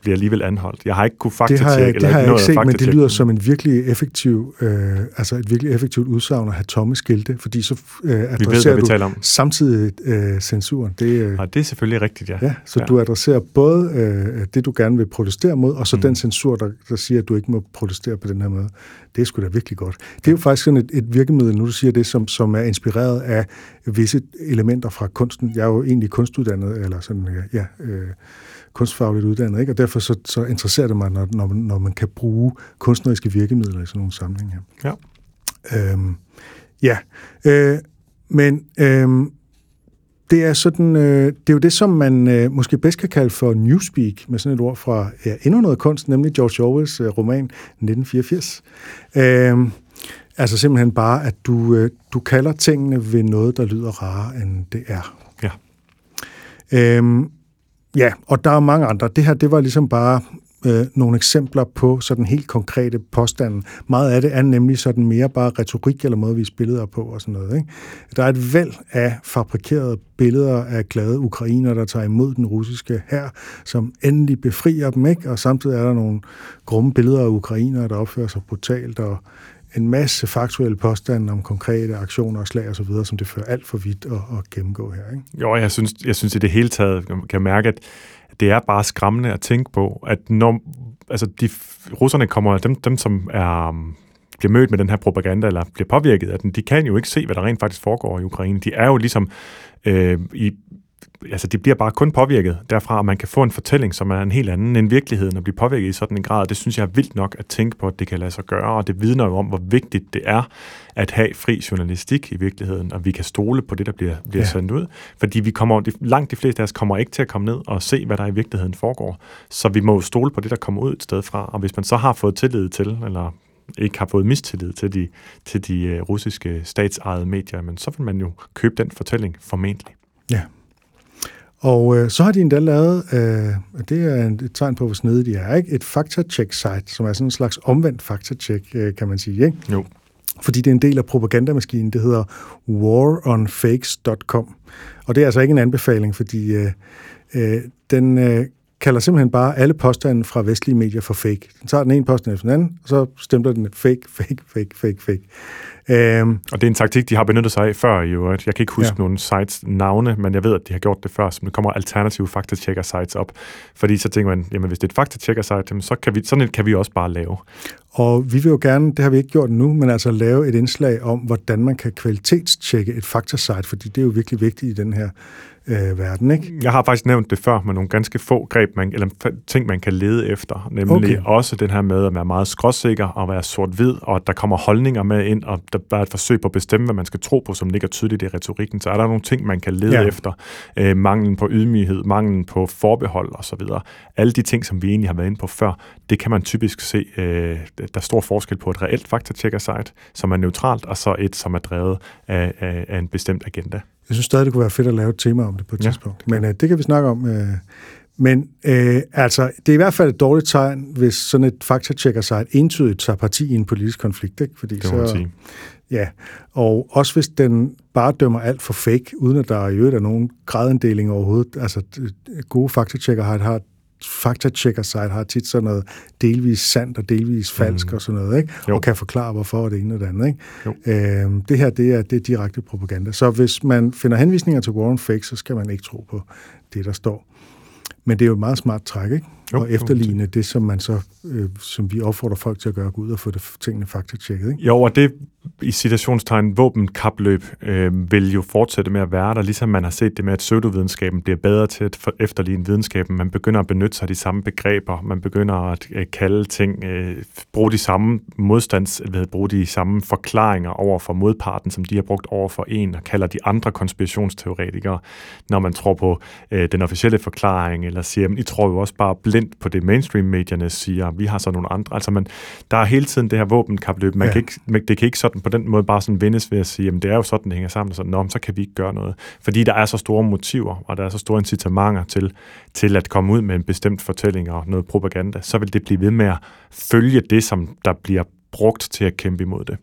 bliver alligevel anholdt. Jeg har ikke kunne faktatjekke. Det har jeg, det har jeg ikke set, men det lyder som en virkelig effektiv, øh, altså et virkelig effektivt udsagn at have tomme skilte, fordi så øh, adresserer vi ved, du om. samtidig øh, censuren. Det, øh, ja, det er selvfølgelig rigtigt, ja. ja så ja. du adresserer både øh, det, du gerne vil protestere mod, og så mm. den censur, der, der siger, at du ikke må protestere på den her måde. Det er sgu da virkelig godt. Det er jo faktisk sådan et, et virkemiddel, nu du siger det, som, som er inspireret af visse elementer fra kunsten. Jeg er jo egentlig kunstuddannet, eller sådan, ja, øh, kunstfagligt uddannet, ikke? og derfor så, så interesserer det mig, når, når, når man kan bruge kunstneriske virkemidler i sådan nogle sammenhænge. Ja. Øhm, ja, øh, men øh, det er sådan, øh, det er jo det, som man øh, måske bedst kan kalde for newspeak, med sådan et ord fra ja, endnu noget kunst, nemlig George Orwells øh, roman 1984. Øh, altså simpelthen bare, at du, øh, du kalder tingene ved noget, der lyder rarere, end det er. Ja. Øh, Ja, og der er mange andre. Det her, det var ligesom bare øh, nogle eksempler på sådan helt konkrete påstande. Meget af det er nemlig sådan mere bare retorik eller måde, vi billeder på og sådan noget. Ikke? Der er et væld af fabrikerede billeder af glade ukrainer, der tager imod den russiske her, som endelig befrier dem, ikke? og samtidig er der nogle grumme billeder af ukrainer, der opfører sig brutalt og en masse faktuelle påstande om konkrete aktioner og slag og så videre, som det fører alt for vidt at, at gennemgå her. Ikke? Jo, jeg synes, jeg synes i det hele taget, kan mærke, at det er bare skræmmende at tænke på, at når altså de russerne kommer, dem, dem som er bliver mødt med den her propaganda, eller bliver påvirket af den, de kan jo ikke se, hvad der rent faktisk foregår i Ukraine. De er jo ligesom øh, i altså de bliver bare kun påvirket derfra, at man kan få en fortælling, som er en helt anden end virkeligheden, og blive påvirket i sådan en grad. Det synes jeg er vildt nok at tænke på, at det kan lade sig gøre, og det vidner jo om, hvor vigtigt det er at have fri journalistik i virkeligheden, og vi kan stole på det, der bliver, bliver ja. sendt ud. Fordi vi kommer, langt de fleste af os kommer ikke til at komme ned og se, hvad der i virkeligheden foregår. Så vi må stole på det, der kommer ud et sted fra, og hvis man så har fået tillid til, eller ikke har fået mistillid til de, til de uh, russiske statsejede medier, men så vil man jo købe den fortælling formentlig. Ja, og øh, så har de endda lavet, øh, det er et tegn på, hvor snede de er, ikke? et faktacheck-site, som er sådan en slags omvendt faktacheck, øh, kan man sige. Ikke? Jo. Fordi det er en del af propagandamaskinen, det hedder waronfakes.com. Og det er altså ikke en anbefaling, fordi øh, øh, den øh, kalder simpelthen bare alle påstande fra vestlige medier for fake. Den tager den ene påstand efter den anden, og så stemmer den fake, fake, fake, fake, fake. Øhm, og det er en taktik, de har benyttet sig af før i øvrigt. Jeg kan ikke huske ja. nogle sites navne, men jeg ved, at de har gjort det før, så der kommer alternative faktatjekker sites op. Fordi så tænker man, jamen hvis det er et faktatjekker site, så kan vi, sådan et kan vi også bare lave. Og vi vil jo gerne, det har vi ikke gjort nu, men altså lave et indslag om, hvordan man kan kvalitetstjekke et faktasite, fordi det er jo virkelig vigtigt i den her øh, verden. Ikke? Jeg har faktisk nævnt det før med nogle ganske få greb, man, eller ting, man kan lede efter. Nemlig okay. også den her med at være meget skråsikker og være sort-hvid, og at der kommer holdninger med ind, og der er et forsøg på at bestemme, hvad man skal tro på, som ligger tydeligt i retorikken. Så er der nogle ting, man kan lede ja. efter. Øh, manglen på ydmyghed, manglen på forbehold osv. Alle de ting, som vi egentlig har været inde på før, det kan man typisk se. Øh, der er stor forskel på et reelt faktatjekker-site, som er neutralt, og så et, som er drevet af, af, af en bestemt agenda. Jeg synes stadig, det kunne være fedt at lave et tema om det på et ja, tidspunkt. Men øh, det kan vi snakke om. Øh, men øh, altså, det er i hvert fald et dårligt tegn, hvis sådan et faktatjekker sig et entydigt tager parti i en politisk konflikt. Ikke? Fordi det så, sige. Ja, og også hvis den bare dømmer alt for fake, uden at der i øvrigt er nogen gradinddeling overhovedet. Altså, gode faktatjekker har, har faktatjekker site har tit sådan noget delvis sandt og delvis falsk mm. og sådan noget, ikke? Jo. og kan forklare, hvorfor det ene og det andet. Ikke? Øhm, det her, det er, det er direkte propaganda. Så hvis man finder henvisninger til Warren Fake, så skal man ikke tro på det, der står. Men det er jo et meget smart træk, ikke? Jo, og efterligne det, som man så, øh, som vi opfordrer folk til at gøre, gå ud og få det, tingene faktatjekket. Ikke? Jo, og det i situationstegn våbenkapløb øh, vil jo fortsætte med at være der, ligesom man har set det med, at pseudovidenskaben bliver bedre til at efterligne videnskaben. Man begynder at benytte sig af de samme begreber, man begynder at øh, kalde ting, øh, bruge de samme modstands, ved bruge de samme forklaringer over for modparten, som de har brugt over for en, og kalder de andre konspirationsteoretikere, når man tror på øh, den officielle forklaring, eller siger, I tror jo også bare blindt på det mainstream-medierne siger, vi har så nogle andre. Altså man, der er hele tiden det her våbenkapløb. Man ja. kan ikke, det kan ikke sådan på den måde bare sådan vendes ved at sige, jamen det er jo sådan, det hænger sammen, og sådan, Nå, så kan vi ikke gøre noget. Fordi der er så store motiver, og der er så store incitamenter til, til at komme ud med en bestemt fortælling og noget propaganda, så vil det blive ved med at følge det, som der bliver brugt til at kæmpe imod det.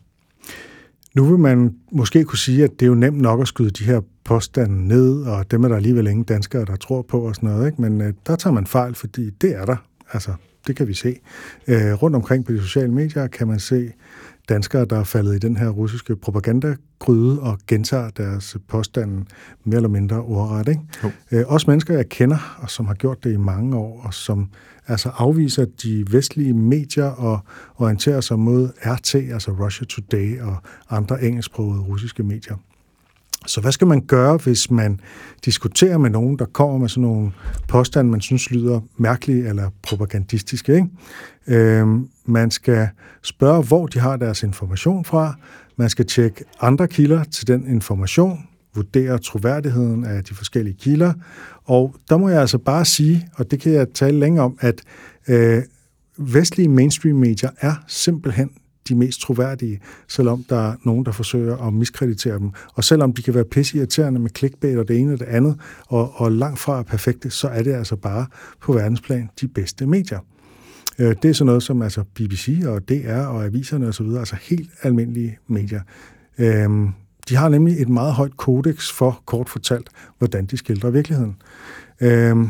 Nu vil man måske kunne sige, at det er jo nemt nok at skyde de her påstande ned, og dem er der alligevel ingen danskere, der tror på og sådan noget. Ikke? Men øh, der tager man fejl, fordi det er der. Altså, det kan vi se. Øh, rundt omkring på de sociale medier kan man se danskere, der er faldet i den her russiske propagandagryde og gentager deres påstande mere eller mindre ordret. Ikke? Øh, også mennesker, jeg kender, og som har gjort det i mange år, og som altså afviser de vestlige medier og orienterer sig mod RT, altså Russia Today og andre engelsksprogede russiske medier. Så hvad skal man gøre, hvis man diskuterer med nogen, der kommer med sådan nogle påstande, man synes lyder mærkelige eller propagandistiske? Ikke? Øhm, man skal spørge, hvor de har deres information fra. Man skal tjekke andre kilder til den information, vurdere troværdigheden af de forskellige kilder. Og der må jeg altså bare sige, og det kan jeg tale længere om, at øh, vestlige mainstream-medier er simpelthen de mest troværdige, selvom der er nogen, der forsøger at miskreditere dem. Og selvom de kan være pisseirriterende med clickbait og det ene og det andet, og, og langt fra er perfekte, så er det altså bare på verdensplan de bedste medier. Øh, det er sådan noget som altså BBC og DR og aviserne osv., altså helt almindelige medier. Øhm, de har nemlig et meget højt kodex for, kort fortalt, hvordan de skildrer virkeligheden. Øhm,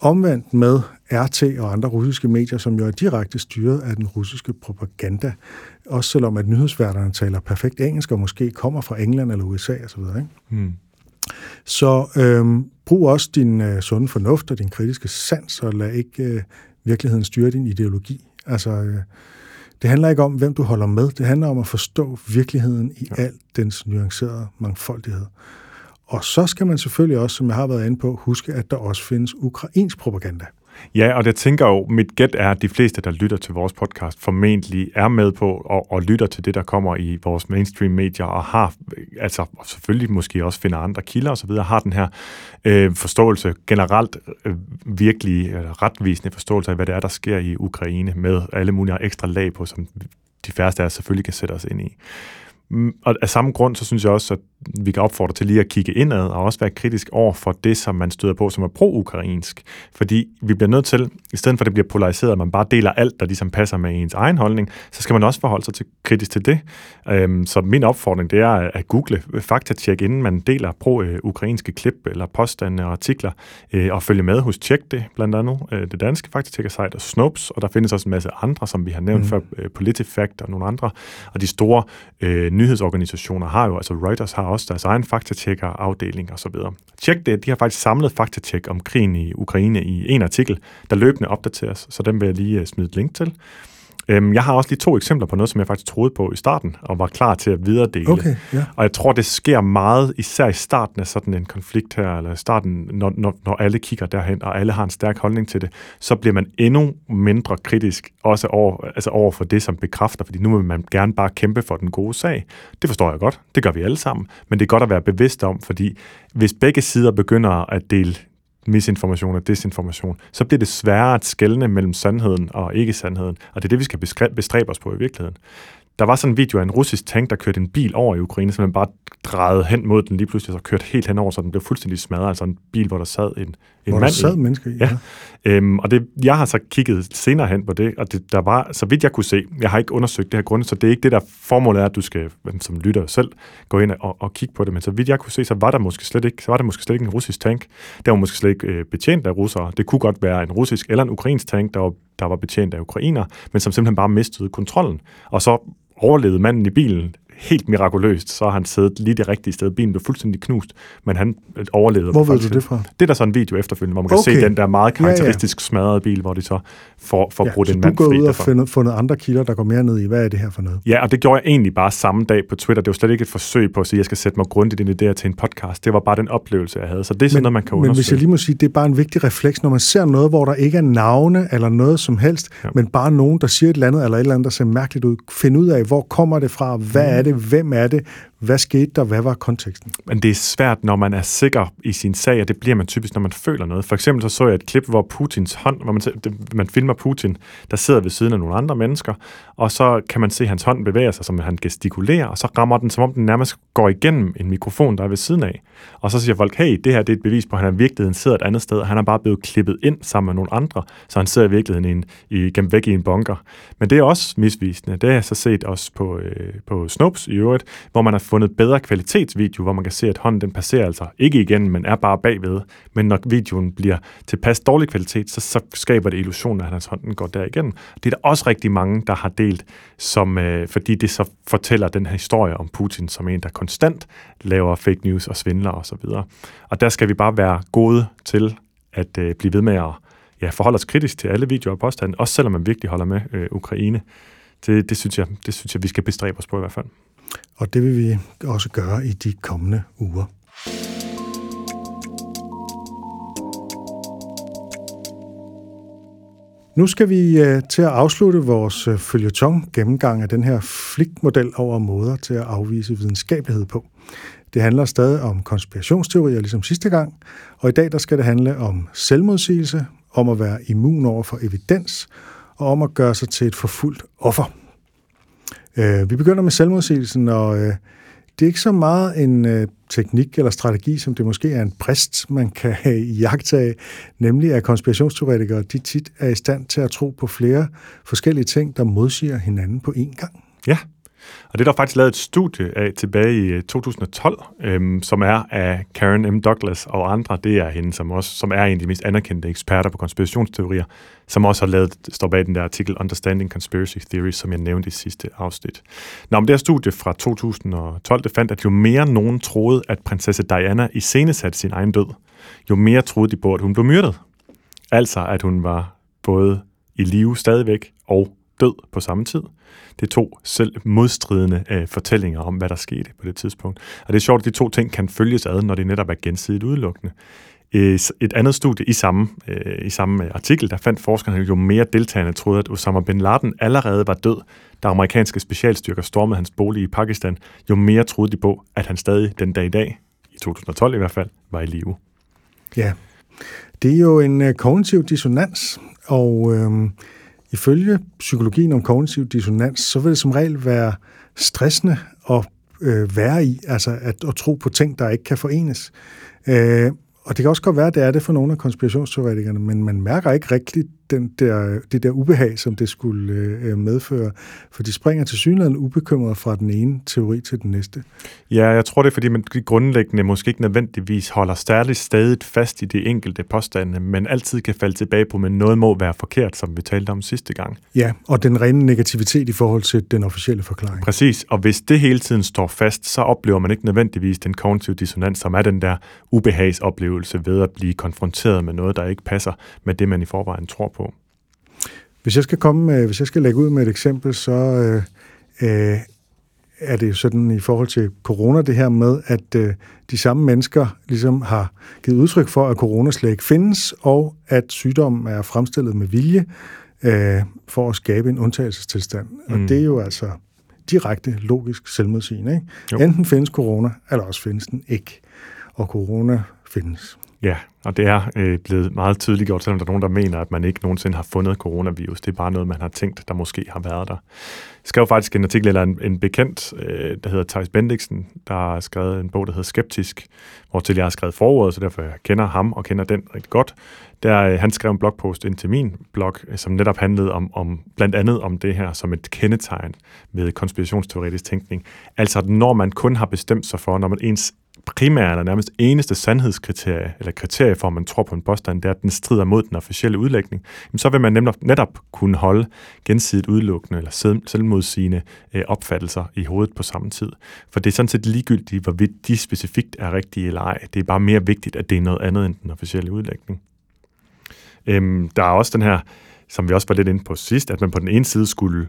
omvendt med RT og andre russiske medier, som jo er direkte styret af den russiske propaganda, også selvom at nyhedsværterne taler perfekt engelsk og måske kommer fra England eller USA osv. Ikke? Mm. Så øhm, brug også din øh, sunde fornuft og din kritiske sans, og lad ikke øh, virkeligheden styre din ideologi. Altså, øh, det handler ikke om, hvem du holder med. Det handler om at forstå virkeligheden i ja. al dens nuancerede mangfoldighed. Og så skal man selvfølgelig også, som jeg har været inde på, huske, at der også findes ukrainsk propaganda. Ja, og det tænker jo, mit gæt er, at de fleste, der lytter til vores podcast, formentlig er med på og, og lytter til det, der kommer i vores mainstream medier, og har, altså selvfølgelig måske også finder andre kilder osv., har den her øh, forståelse, generelt øh, virkelig øh, retvisende forståelse af, hvad det er, der sker i Ukraine, med alle mulige ekstra lag på, som de færreste af os selvfølgelig kan sætte os ind i. Mm, og af samme grund, så synes jeg også, at vi kan opfordre til lige at kigge indad og også være kritisk over for det, som man støder på, som er pro-ukrainsk. Fordi vi bliver nødt til, i stedet for at det bliver polariseret, at man bare deler alt, der ligesom passer med ens egen holdning, så skal man også forholde sig til, kritisk til det. Øhm, så min opfordring, det er at google faktatjek, inden man deler pro-ukrainske klip eller påstande og artikler, øh, og følge med hos Tjek det, blandt andet øh, det danske faktatjekker-site og Snopes, og der findes også en masse andre, som vi har nævnt mm. før, øh, PolitiFact og nogle andre, og de store øh, nyhedsorganisationer har jo, altså Reuters har også deres egen faktatjekker-afdeling osv. Tjek det, de har faktisk samlet faktatjek om krigen i Ukraine i en artikel, der løbende opdateres, så den vil jeg lige øh, smide et link til. Øhm, jeg har også lige to eksempler på noget, som jeg faktisk troede på i starten, og var klar til at videredele. Okay, ja. Og jeg tror, det sker meget, især i starten af sådan en konflikt her, eller i starten, når, når, når alle kigger derhen, og alle har en stærk holdning til det, så bliver man endnu mindre kritisk, også over, altså over for det, som bekræfter, fordi nu vil man gerne bare kæmpe for den gode sag. Det forstår jeg godt, det gør vi alle sammen, men det er godt at være bevidst om, fordi hvis begge sider begynder at dele misinformation og desinformation, så bliver det sværere at skelne mellem sandheden og ikke-sandheden. Og det er det, vi skal bestræbe os på i virkeligheden. Der var sådan en video af en russisk tank, der kørte en bil over i Ukraine, så man bare drejede hen mod den lige pludselig, og kørte helt hen over, så den blev fuldstændig smadret. Altså en bil, hvor der sad en, en hvor mand der sad mennesker i, ja. ja. Øhm, og det, jeg har så kigget senere hen på det, og det, der var, så vidt jeg kunne se, jeg har ikke undersøgt det her grund, så det er ikke det, der formålet er, at du skal, som lytter selv, gå ind og, og kigge på det, men så vidt jeg kunne se, så var der måske slet ikke, så var der måske slet ikke en russisk tank. Der var måske slet ikke øh, betjent af russere. Det kunne godt være en russisk eller en ukrainsk tank, der var, der var betjent af ukrainer, men som simpelthen bare mistede kontrollen. Og så overlevede manden i bilen helt mirakuløst, så har han siddet lige det rigtige sted. Bilen blev fuldstændig knust, men han overlevede. Hvor ved du det fra? Det er der så en video efterfølgende, hvor man kan okay. se den der meget karakteristisk ja, ja. smadrede bil, hvor de så får, får ja, brudt en mand fri. Så du går ud og fundet, fundet andre kilder, der går mere ned i, hvad er det her for noget? Ja, og det gjorde jeg egentlig bare samme dag på Twitter. Det var slet ikke et forsøg på at sige, at jeg skal sætte mig grundigt ind i det her til en podcast. Det var bare den oplevelse, jeg havde. Så det er sådan men, noget, man kan undersøge. Men hvis jeg lige må sige, det er bare en vigtig refleks, når man ser noget, hvor der ikke er navne eller noget som helst, ja. men bare nogen, der siger et eller andet, eller et eller andet, der ser mærkeligt ud. Find ud af, hvor kommer det fra, hvad mm. er det, hvem er det, hvad skete der? Hvad var konteksten? Men det er svært, når man er sikker i sin sag, og det bliver man typisk, når man føler noget. For eksempel så så jeg et klip, hvor Putins hånd, hvor man, man filmer Putin, der sidder ved siden af nogle andre mennesker, og så kan man se, at hans hånd bevæger sig, som han gestikulerer, og så rammer den, som om den nærmest går igennem en mikrofon, der er ved siden af. Og så siger folk, hey, det her det er et bevis på, at han i virkeligheden sidder et andet sted, og han er bare blevet klippet ind sammen med nogle andre, så han sidder i virkeligheden i en, i, gennem væk i en bunker. Men det er også misvisende. Det har jeg så set også på, øh, på Snopes i øvrigt, hvor man har fundet bedre kvalitetsvideo, hvor man kan se, at hånden den passerer altså ikke igen, men er bare bagved. Men når videoen bliver tilpas dårlig kvalitet, så, så skaber det illusionen, at hans hånd den går igen. Det er der også rigtig mange, der har delt, som, øh, fordi det så fortæller den her historie om Putin som en, der konstant laver fake news og svindler osv. Og, og der skal vi bare være gode til at øh, blive ved med at ja, forholde os kritisk til alle videoer og påstande, også selvom man virkelig holder med øh, Ukraine. Det, det, synes jeg, det synes jeg, vi skal bestræbe os på i hvert fald. Og det vil vi også gøre i de kommende uger. Nu skal vi øh, til at afslutte vores uh, følgetong gennemgang af den her flikmodel over måder til at afvise videnskabelighed på. Det handler stadig om konspirationsteorier, ligesom sidste gang, og i dag der skal det handle om selvmodsigelse, om at være immun over for evidens, og om at gøre sig til et forfulgt offer. Øh, vi begynder med selvmodsigelsen, og øh, det er ikke så meget en øh, teknik eller strategi, som det måske er en præst, man kan have i af, nemlig at konspirationsteoretikere de tit er i stand til at tro på flere forskellige ting, der modsiger hinanden på én gang. Ja, og det er der faktisk lavet et studie af tilbage i øh, 2012, øhm, som er af Karen M. Douglas og andre. Det er hende, som, også, som er en af de mest anerkendte eksperter på konspirationsteorier, som også har lavet, står bag den der artikel Understanding Conspiracy Theories, som jeg nævnte i sidste afsnit. Nå, men det her studie fra 2012, det fandt, at jo mere nogen troede, at prinsesse Diana i iscenesatte sin egen død, jo mere troede de på, at hun blev myrdet. Altså, at hun var både i live stadigvæk og død på samme tid. Det er to selv modstridende øh, fortællinger om, hvad der skete på det tidspunkt. Og det er sjovt, at de to ting kan følges ad, når det netop er gensidigt udelukkende. Øh, et andet studie i samme, øh, i samme artikel, der fandt forskerne jo mere deltagende troede, at Osama bin Laden allerede var død, da amerikanske specialstyrker stormede hans bolig i Pakistan, jo mere troede de på, at han stadig den dag i dag, i 2012 i hvert fald, var i live. Ja, det er jo en øh, kognitiv dissonans, og øh, Ifølge psykologien om kognitiv dissonans, så vil det som regel være stressende at øh, være i, altså at, at tro på ting, der ikke kan forenes. Øh, og det kan også godt være, at det er det for nogle af konspirationsteoretikerne, men man mærker ikke rigtigt den der, det der ubehag, som det skulle øh, medføre. For de springer til synligheden ubekymret fra den ene teori til den næste. Ja, jeg tror det er, fordi man grundlæggende måske ikke nødvendigvis holder særligt stadig fast i de enkelte påstande, men altid kan falde tilbage på, men noget må være forkert, som vi talte om sidste gang. Ja, og den rene negativitet i forhold til den officielle forklaring. Præcis, og hvis det hele tiden står fast, så oplever man ikke nødvendigvis den kognitive dissonans, som er den der ubehagsoplevelse ved at blive konfronteret med noget, der ikke passer med det, man i forvejen tror. Hvis jeg skal komme med, hvis jeg skal lægge ud med et eksempel, så øh, øh, er det sådan i forhold til corona det her med, at øh, de samme mennesker ligesom har givet udtryk for, at corona slet ikke findes, og at sygdommen er fremstillet med vilje øh, for at skabe en undtagelsestilstand. Mm. Og det er jo altså direkte logisk selvmodsigende. Ikke? Jo. Enten findes corona, eller også findes den ikke. Og corona findes. Ja, og det er øh, blevet meget tydeligt gjort, selvom der er nogen, der mener, at man ikke nogensinde har fundet coronavirus. Det er bare noget, man har tænkt, der måske har været der. Jeg skrev faktisk en artikel, eller en, en bekendt, øh, der hedder Thijs Bendiksen, der har skrevet en bog, der hedder Skeptisk, hvor til jeg har skrevet forordet, så derfor jeg kender ham og kender den rigtig godt. Der, øh, han skrev en blogpost ind til min blog, øh, som netop handlede om, om blandt andet om det her som et kendetegn ved konspirationsteoretisk tænkning. Altså, når man kun har bestemt sig for, når man ens primære eller nærmest eneste sandhedskriterie, eller kriterie for, at man tror på en påstand, det er, at den strider mod den officielle udlægning, så vil man netop, netop kunne holde gensidigt udelukkende eller selvmodsigende øh, opfattelser i hovedet på samme tid. For det er sådan set ligegyldigt, hvorvidt de specifikt er rigtige eller ej. Det er bare mere vigtigt, at det er noget andet end den officielle udlægning. Øhm, der er også den her, som vi også var lidt inde på sidst, at man på den ene side skulle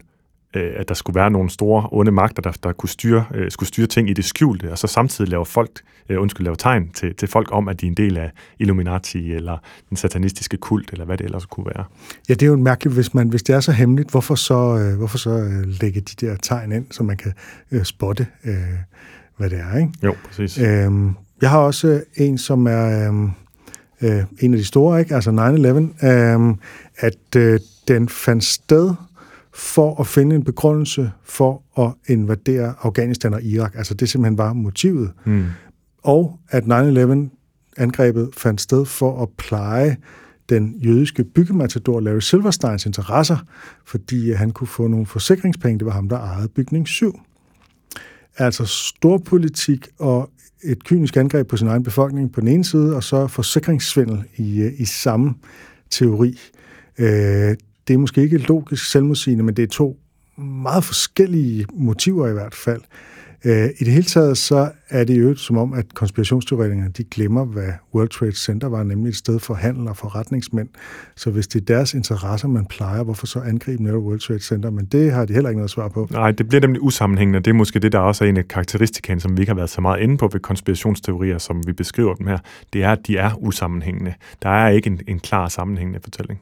øh, at der skulle være nogle store onde magter, der, der kunne styre, øh, skulle styre ting i det skjulte, og så samtidig lave folk, øh, undskyld, lave tegn til, til folk om, at de er en del af Illuminati eller den satanistiske kult, eller hvad det ellers kunne være. Ja, det er jo mærkeligt, hvis, man, hvis det er så hemmeligt, hvorfor så, øh, hvorfor så øh, lægge de der tegn ind, så man kan øh, spotte, øh, hvad det er. Ikke? Jo, præcis. Øhm, jeg har også en, som er øhm, øh, en af de store, ikke? altså 9-11, øhm, at øh, den fandt sted for at finde en begrundelse for at invadere Afghanistan og Irak. Altså det simpelthen var motivet. Mm. Og at 9-11-angrebet fandt sted for at pleje den jødiske byggematador Larry Silversteins interesser, fordi han kunne få nogle forsikringspenge. Det var ham, der ejede bygning 7. Altså storpolitik og et kynisk angreb på sin egen befolkning på den ene side, og så forsikringssvindel i, i samme teori. Øh, det er måske ikke logisk selvmodsigende, men det er to meget forskellige motiver i hvert fald. Øh, I det hele taget så er det jo som om, at konspirationsteoretikerne de glemmer, hvad World Trade Center var, nemlig et sted for handel og forretningsmænd. Så hvis det er deres interesser, man plejer, hvorfor så angribe netop World Trade Center? Men det har de heller ikke noget svar på. Nej, det bliver nemlig usammenhængende. Det er måske det, der også er en af karakteristikerne, som vi ikke har været så meget inde på ved konspirationsteorier, som vi beskriver dem her. Det er, at de er usammenhængende. Der er ikke en, en klar sammenhængende fortælling.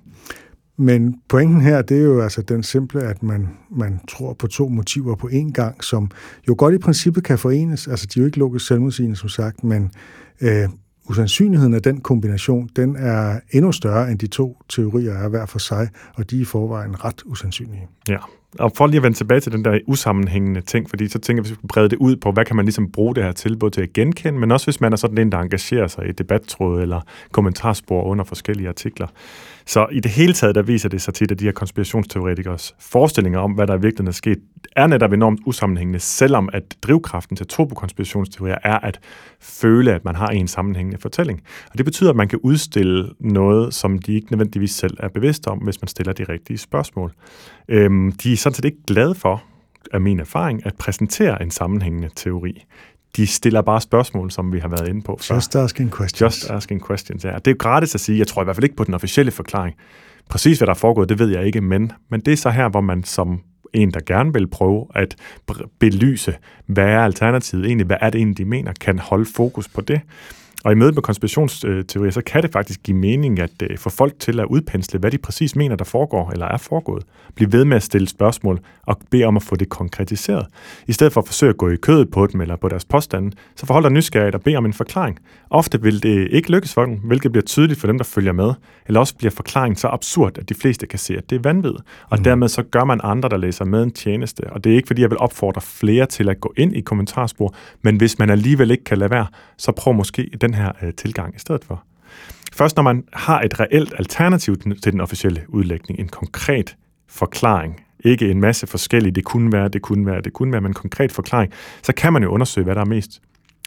Men pointen her, det er jo altså den simple, at man, man tror på to motiver på én gang, som jo godt i princippet kan forenes. Altså, de er jo ikke logisk selvmodsigende, som sagt, men øh, usandsynligheden af den kombination, den er endnu større end de to teorier er hver for sig, og de er i forvejen ret usandsynlige. Ja, og for lige at vende tilbage til den der usammenhængende ting, fordi så tænker jeg, hvis vi skal brede det ud på, hvad kan man ligesom bruge det her til, både til at genkende, men også hvis man er sådan en, der engagerer sig i debattråd eller kommentarspor under forskellige artikler. Så i det hele taget, der viser det sig tit, at de her konspirationsteoretikers forestillinger om, hvad der i virkeligheden er sket, er netop enormt usammenhængende, selvom at drivkraften til at tro på konspirationsteorier er at føle, at man har en sammenhængende fortælling. Og det betyder, at man kan udstille noget, som de ikke nødvendigvis selv er bevidste om, hvis man stiller de rigtige spørgsmål. Øhm, de er sådan set ikke glade for, af min erfaring, at præsentere en sammenhængende teori de stiller bare spørgsmål, som vi har været inde på. Før. Just asking questions. Just asking questions, ja. Det er jo gratis at sige. Jeg tror i hvert fald ikke på den officielle forklaring. Præcis hvad der er foregået, det ved jeg ikke, men, men det er så her, hvor man som en, der gerne vil prøve at belyse, hvad er alternativet egentlig, hvad er det egentlig, de mener, kan holde fokus på det. Og i mødet med konspirationsteorier, så kan det faktisk give mening at uh, få folk til at udpensle, hvad de præcis mener, der foregår eller er foregået. Bliv ved med at stille spørgsmål og bede om at få det konkretiseret. I stedet for at forsøge at gå i kødet på dem eller på deres påstande, så forhold dig nysgerrigt og bed om en forklaring. Ofte vil det ikke lykkes for dem, hvilket bliver tydeligt for dem, der følger med. Eller også bliver forklaringen så absurd, at de fleste kan se, at det er vanvid. Og mm. dermed så gør man andre, der læser med en tjeneste. Og det er ikke, fordi jeg vil opfordre flere til at gå ind i kommentarspor, men hvis man alligevel ikke kan lade være, så prøv måske den her øh, tilgang i stedet for. Først når man har et reelt alternativ til den officielle udlægning, en konkret forklaring, ikke en masse forskellige, det kunne være, det kunne være, det kunne være, men en konkret forklaring, så kan man jo undersøge, hvad der er mest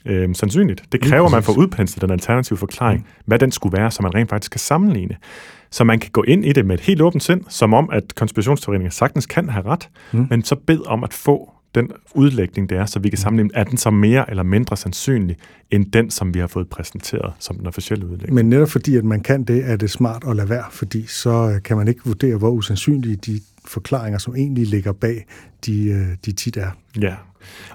øh, sandsynligt. Det kræver, at man får udpenslet den alternative forklaring, mm. hvad den skulle være, så man rent faktisk kan sammenligne. Så man kan gå ind i det med et helt åbent sind, som om, at konspirationsteoretikere sagtens kan have ret, mm. men så bed om at få den udlægning, det er, så vi kan mm. sammenligne, er den så mere eller mindre sandsynlig, end den, som vi har fået præsenteret som den officielle udlægning. Men netop fordi, at man kan det, er det smart at lade være, fordi så øh, kan man ikke vurdere, hvor usandsynlige de forklaringer, som egentlig ligger bag, de, øh, de tit er. Ja,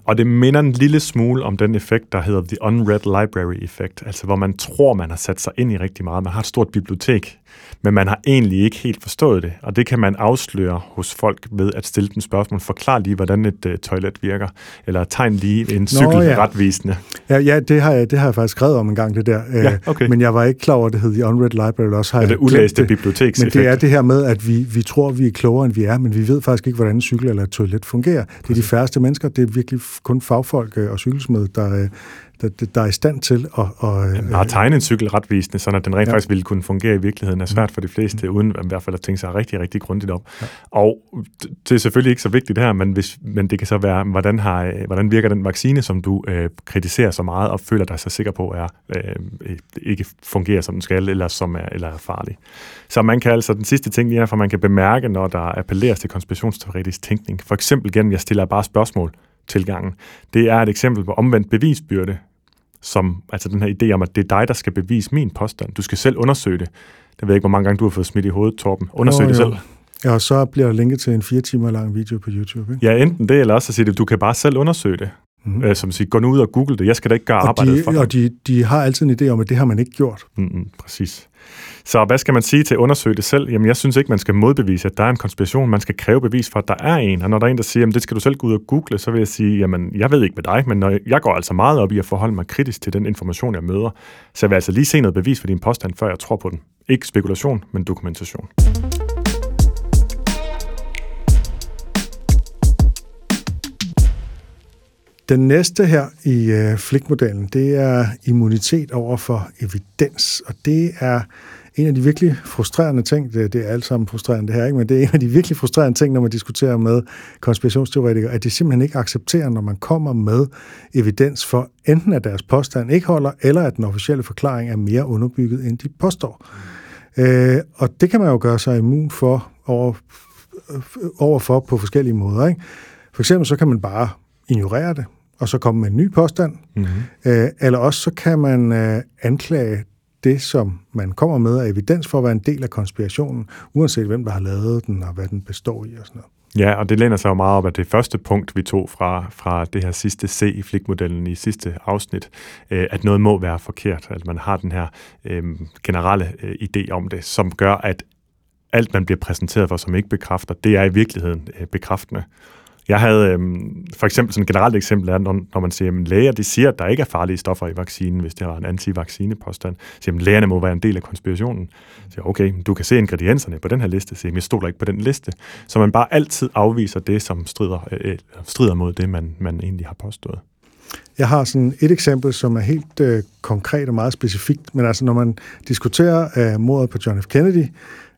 og det minder en lille smule om den effekt, der hedder The Unread Library Effect, altså hvor man tror, man har sat sig ind i rigtig meget. Man har et stort bibliotek, men man har egentlig ikke helt forstået det, og det kan man afsløre hos folk ved at stille dem spørgsmål. Forklar lige, hvordan et uh, toilet virker, eller tegn lige en cykel Nå, ja. retvisende. Ja, ja det, har jeg, det har jeg faktisk skrevet om en gang, det der. Ja, øh, okay. Men jeg var ikke klar over, at det hed The Unread Library. Også har ja, det ulæste bibliotek. Men det er det her med, at vi, vi tror, vi er klogere, end vi er, men vi ved faktisk ikke, hvordan en cykel eller et toilet fungerer. Det er de færreste mennesker, det er virkelig kun fagfolk øh, og cykelsmed, der, der, der er i stand til at... Og, ja, bare tegne en cykel retvisende, så at den rent ja. faktisk ville kunne fungere i virkeligheden, er svært for de fleste, mm. uden i hvert fald at tænke sig rigtig, rigtig grundigt op. Ja. Og det er selvfølgelig ikke så vigtigt her, men, hvis, men det kan så være, hvordan, har, hvordan virker den vaccine, som du øh, kritiserer så meget og føler dig så sikker på, er øh, ikke fungerer, som den skal, eller, som er, eller er farlig. Så man kan altså, den sidste ting lige er, for man kan bemærke, når der appelleres til konspirationsteoretisk tænkning, for eksempel gennem, jeg stiller bare spørgsmål, tilgangen. Det er et eksempel på omvendt bevisbyrde, som altså den her idé om, at det er dig, der skal bevise min påstand. Du skal selv undersøge det. Det ved jeg ikke, hvor mange gange du har fået smidt i hovedet, Torben. Undersøg oh, det selv. Ja, og så bliver der linket til en fire timer lang video på YouTube. Ikke? Ja, enten det, eller også at sige, at du kan bare selv undersøge det. Mm. Øh, som siger, gå nu ud og google det, jeg skal da ikke gøre og arbejdet de, for. Og de, de har altid en idé om, at det har man ikke gjort. Mm-hmm, præcis. Så hvad skal man sige til at undersøge det selv? Jamen, jeg synes ikke, man skal modbevise, at der er en konspiration. Man skal kræve bevis for, at der er en. Og når der er en, der siger, at det skal du selv gå ud og google, så vil jeg sige, jamen, jeg ved ikke med dig, men når jeg går altså meget op i at forholde mig kritisk til den information, jeg møder, så jeg vil altså lige se noget bevis for din påstand, før jeg tror på den. Ikke spekulation, men dokumentation. Den næste her i øh, flikmodellen, det er immunitet over for evidens, og det er en af de virkelig frustrerende ting, det, det er alt sammen frustrerende det her, ikke? men det er en af de virkelig frustrerende ting, når man diskuterer med konspirationsteoretikere, at de simpelthen ikke accepterer, når man kommer med evidens for enten at deres påstand ikke holder, eller at den officielle forklaring er mere underbygget, end de påstår. Øh, og det kan man jo gøre sig immun for over, øh, overfor på forskellige måder. Ikke? For eksempel så kan man bare ignorere det, og så komme med en ny påstand. Mm-hmm. Øh, eller også så kan man øh, anklage det, som man kommer med af evidens for at være en del af konspirationen, uanset hvem der har lavet den, og hvad den består i og sådan noget. Ja, og det læner sig jo meget op af det første punkt, vi tog fra, fra det her sidste C i flikmodellen i sidste afsnit, øh, at noget må være forkert, at man har den her øh, generelle øh, idé om det, som gør, at alt, man bliver præsenteret for, som ikke bekræfter, det er i virkeligheden øh, bekræftende. Jeg havde øhm, for eksempel sådan et generelt eksempel er, når, når man siger, at læger de siger, at der ikke er farlige stoffer i vaccinen, hvis det har en antivaccinepåstand. Så siger, at lægerne må være en del af konspirationen. Så siger, okay, du kan se ingredienserne på den her liste. Så siger, jeg stoler ikke på den liste. Så man bare altid afviser det, som strider, øh, øh, strider mod det, man, man egentlig har påstået. Jeg har sådan et eksempel, som er helt øh, konkret og meget specifikt, men altså når man diskuterer øh, mordet på John F. Kennedy,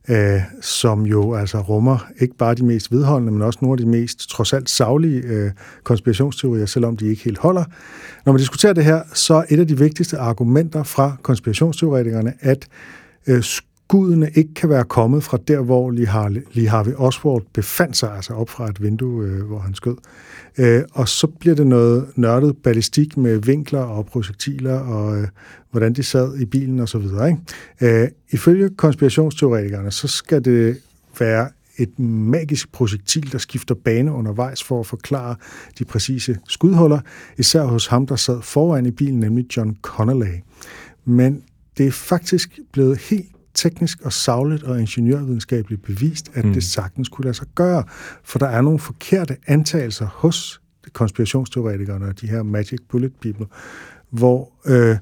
øh, som jo altså rummer ikke bare de mest vedholdende, men også nogle af de mest trods alt savlige øh, konspirationsteorier, selvom de ikke helt holder. Når man diskuterer det her, så er et af de vigtigste argumenter fra konspirationsteoretikerne, at øh, gudene ikke kan være kommet fra der, hvor Lee Harvey Oswald befandt sig, altså op fra et vindue, øh, hvor han skød. Øh, og så bliver det noget nørdet ballistik med vinkler og projektiler, og øh, hvordan de sad i bilen og så videre. Ikke? Øh, ifølge konspirationsteoretikerne, så skal det være et magisk projektil, der skifter bane undervejs for at forklare de præcise skudhuller, især hos ham, der sad foran i bilen, nemlig John Connolly. Men det er faktisk blevet helt teknisk og savligt og ingeniørvidenskabeligt bevist, at mm. det sagtens kunne lade sig gøre. For der er nogle forkerte antagelser hos konspirationsteoretikerne og de her magic bullet people, hvor, øh,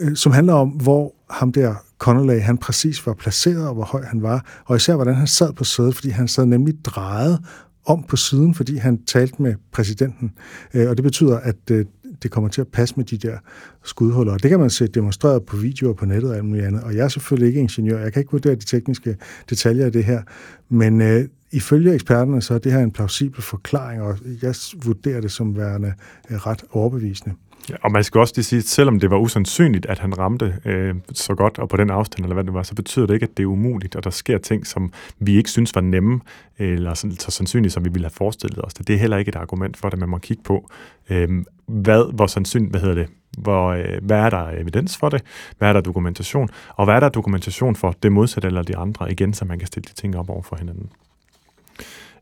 øh, som handler om, hvor ham der Connolly, han præcis var placeret, og hvor høj han var, og især hvordan han sad på sædet, fordi han sad nemlig drejet om på siden, fordi han talte med præsidenten. Øh, og det betyder, at øh, det kommer til at passe med de der skudhuller. Og det kan man se demonstreret på videoer på nettet og alt muligt andet. Og jeg er selvfølgelig ikke ingeniør. Jeg kan ikke vurdere de tekniske detaljer af det her. Men øh, ifølge eksperterne, så er det her en plausibel forklaring, og jeg vurderer det som værende øh, ret overbevisende. Ja, og man skal også lige sige, at selvom det var usandsynligt, at han ramte øh, så godt og på den afstand, eller hvad det var, så betyder det ikke, at det er umuligt, og der sker ting, som vi ikke synes var nemme, eller så, så sandsynligt, som vi ville have forestillet os det. Er heller ikke et argument for det, man må kigge på, øh, hvad, hvor sandsynligt, hvad hedder det, hvor, øh, hvad er der evidens for det, hvad er der dokumentation, og hvad er der dokumentation for det modsatte eller de andre, igen, så man kan stille de ting op over for hinanden.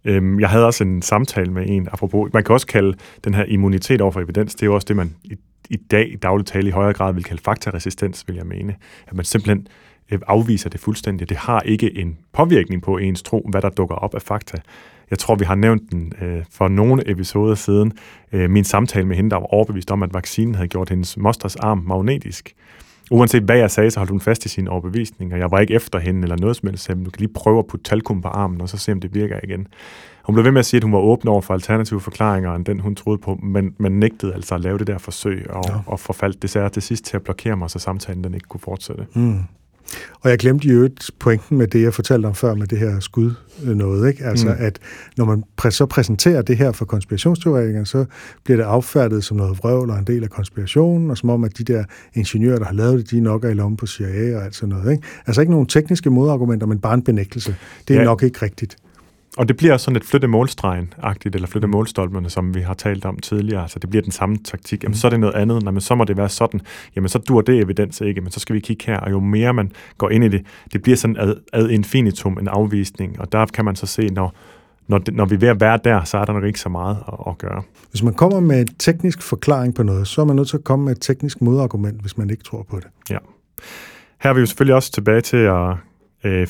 Øhm, jeg havde også en samtale med en, apropos, man kan også kalde den her immunitet over for evidens, det er jo også det, man i, i dag i dagligt tale i højere grad vil kalde faktaresistens, vil jeg mene. At man simpelthen øh, afviser det fuldstændig. Det har ikke en påvirkning på ens tro, hvad der dukker op af fakta. Jeg tror, vi har nævnt den øh, for nogle episoder siden. Øh, min samtale med hende, der var overbevist om, at vaccinen havde gjort hendes mosters arm magnetisk. Uanset hvad jeg sagde, så holdt hun fast i sin overbevisning, og jeg var ikke efter hende eller noget som helst. Så du kan lige prøve at putte talkum på armen, og så se, om det virker igen. Hun blev ved med at sige, at hun var åben over for alternative forklaringer, end den hun troede på, men man nægtede altså at lave det der forsøg, og, ja. og forfaldt desværre til sidst til at blokere mig, så samtalen den ikke kunne fortsætte. Mm. Og jeg glemte i øvrigt pointen med det, jeg fortalte om før med det her skud øh, noget, ikke? Altså, mm. at når man præ- så præsenterer det her for konspirationsteoretikere, så bliver det affærdet som noget vrøvl og en del af konspirationen, og som om, at de der ingeniører, der har lavet det, de nok er i lommen på CIA og alt sådan noget, ikke? Altså ikke nogen tekniske modargumenter, men bare en benægtelse. Det er ja. nok ikke rigtigt. Og det bliver sådan et flytte målstregen-agtigt, eller flytte målstolperne, som vi har talt om tidligere. Altså det bliver den samme taktik. Jamen, mm. så er det noget andet. Nå, men så må det være sådan. Jamen, så dur det evidens ikke. Men så skal vi kigge her. Og jo mere man går ind i det, det bliver sådan ad, ad infinitum en afvisning. Og der kan man så se, når, når, det, når vi er ved at være der, så er der nok ikke så meget at, at gøre. Hvis man kommer med en teknisk forklaring på noget, så er man nødt til at komme med et teknisk modargument, hvis man ikke tror på det. Ja. Her er vi jo selvfølgelig også tilbage til at øh,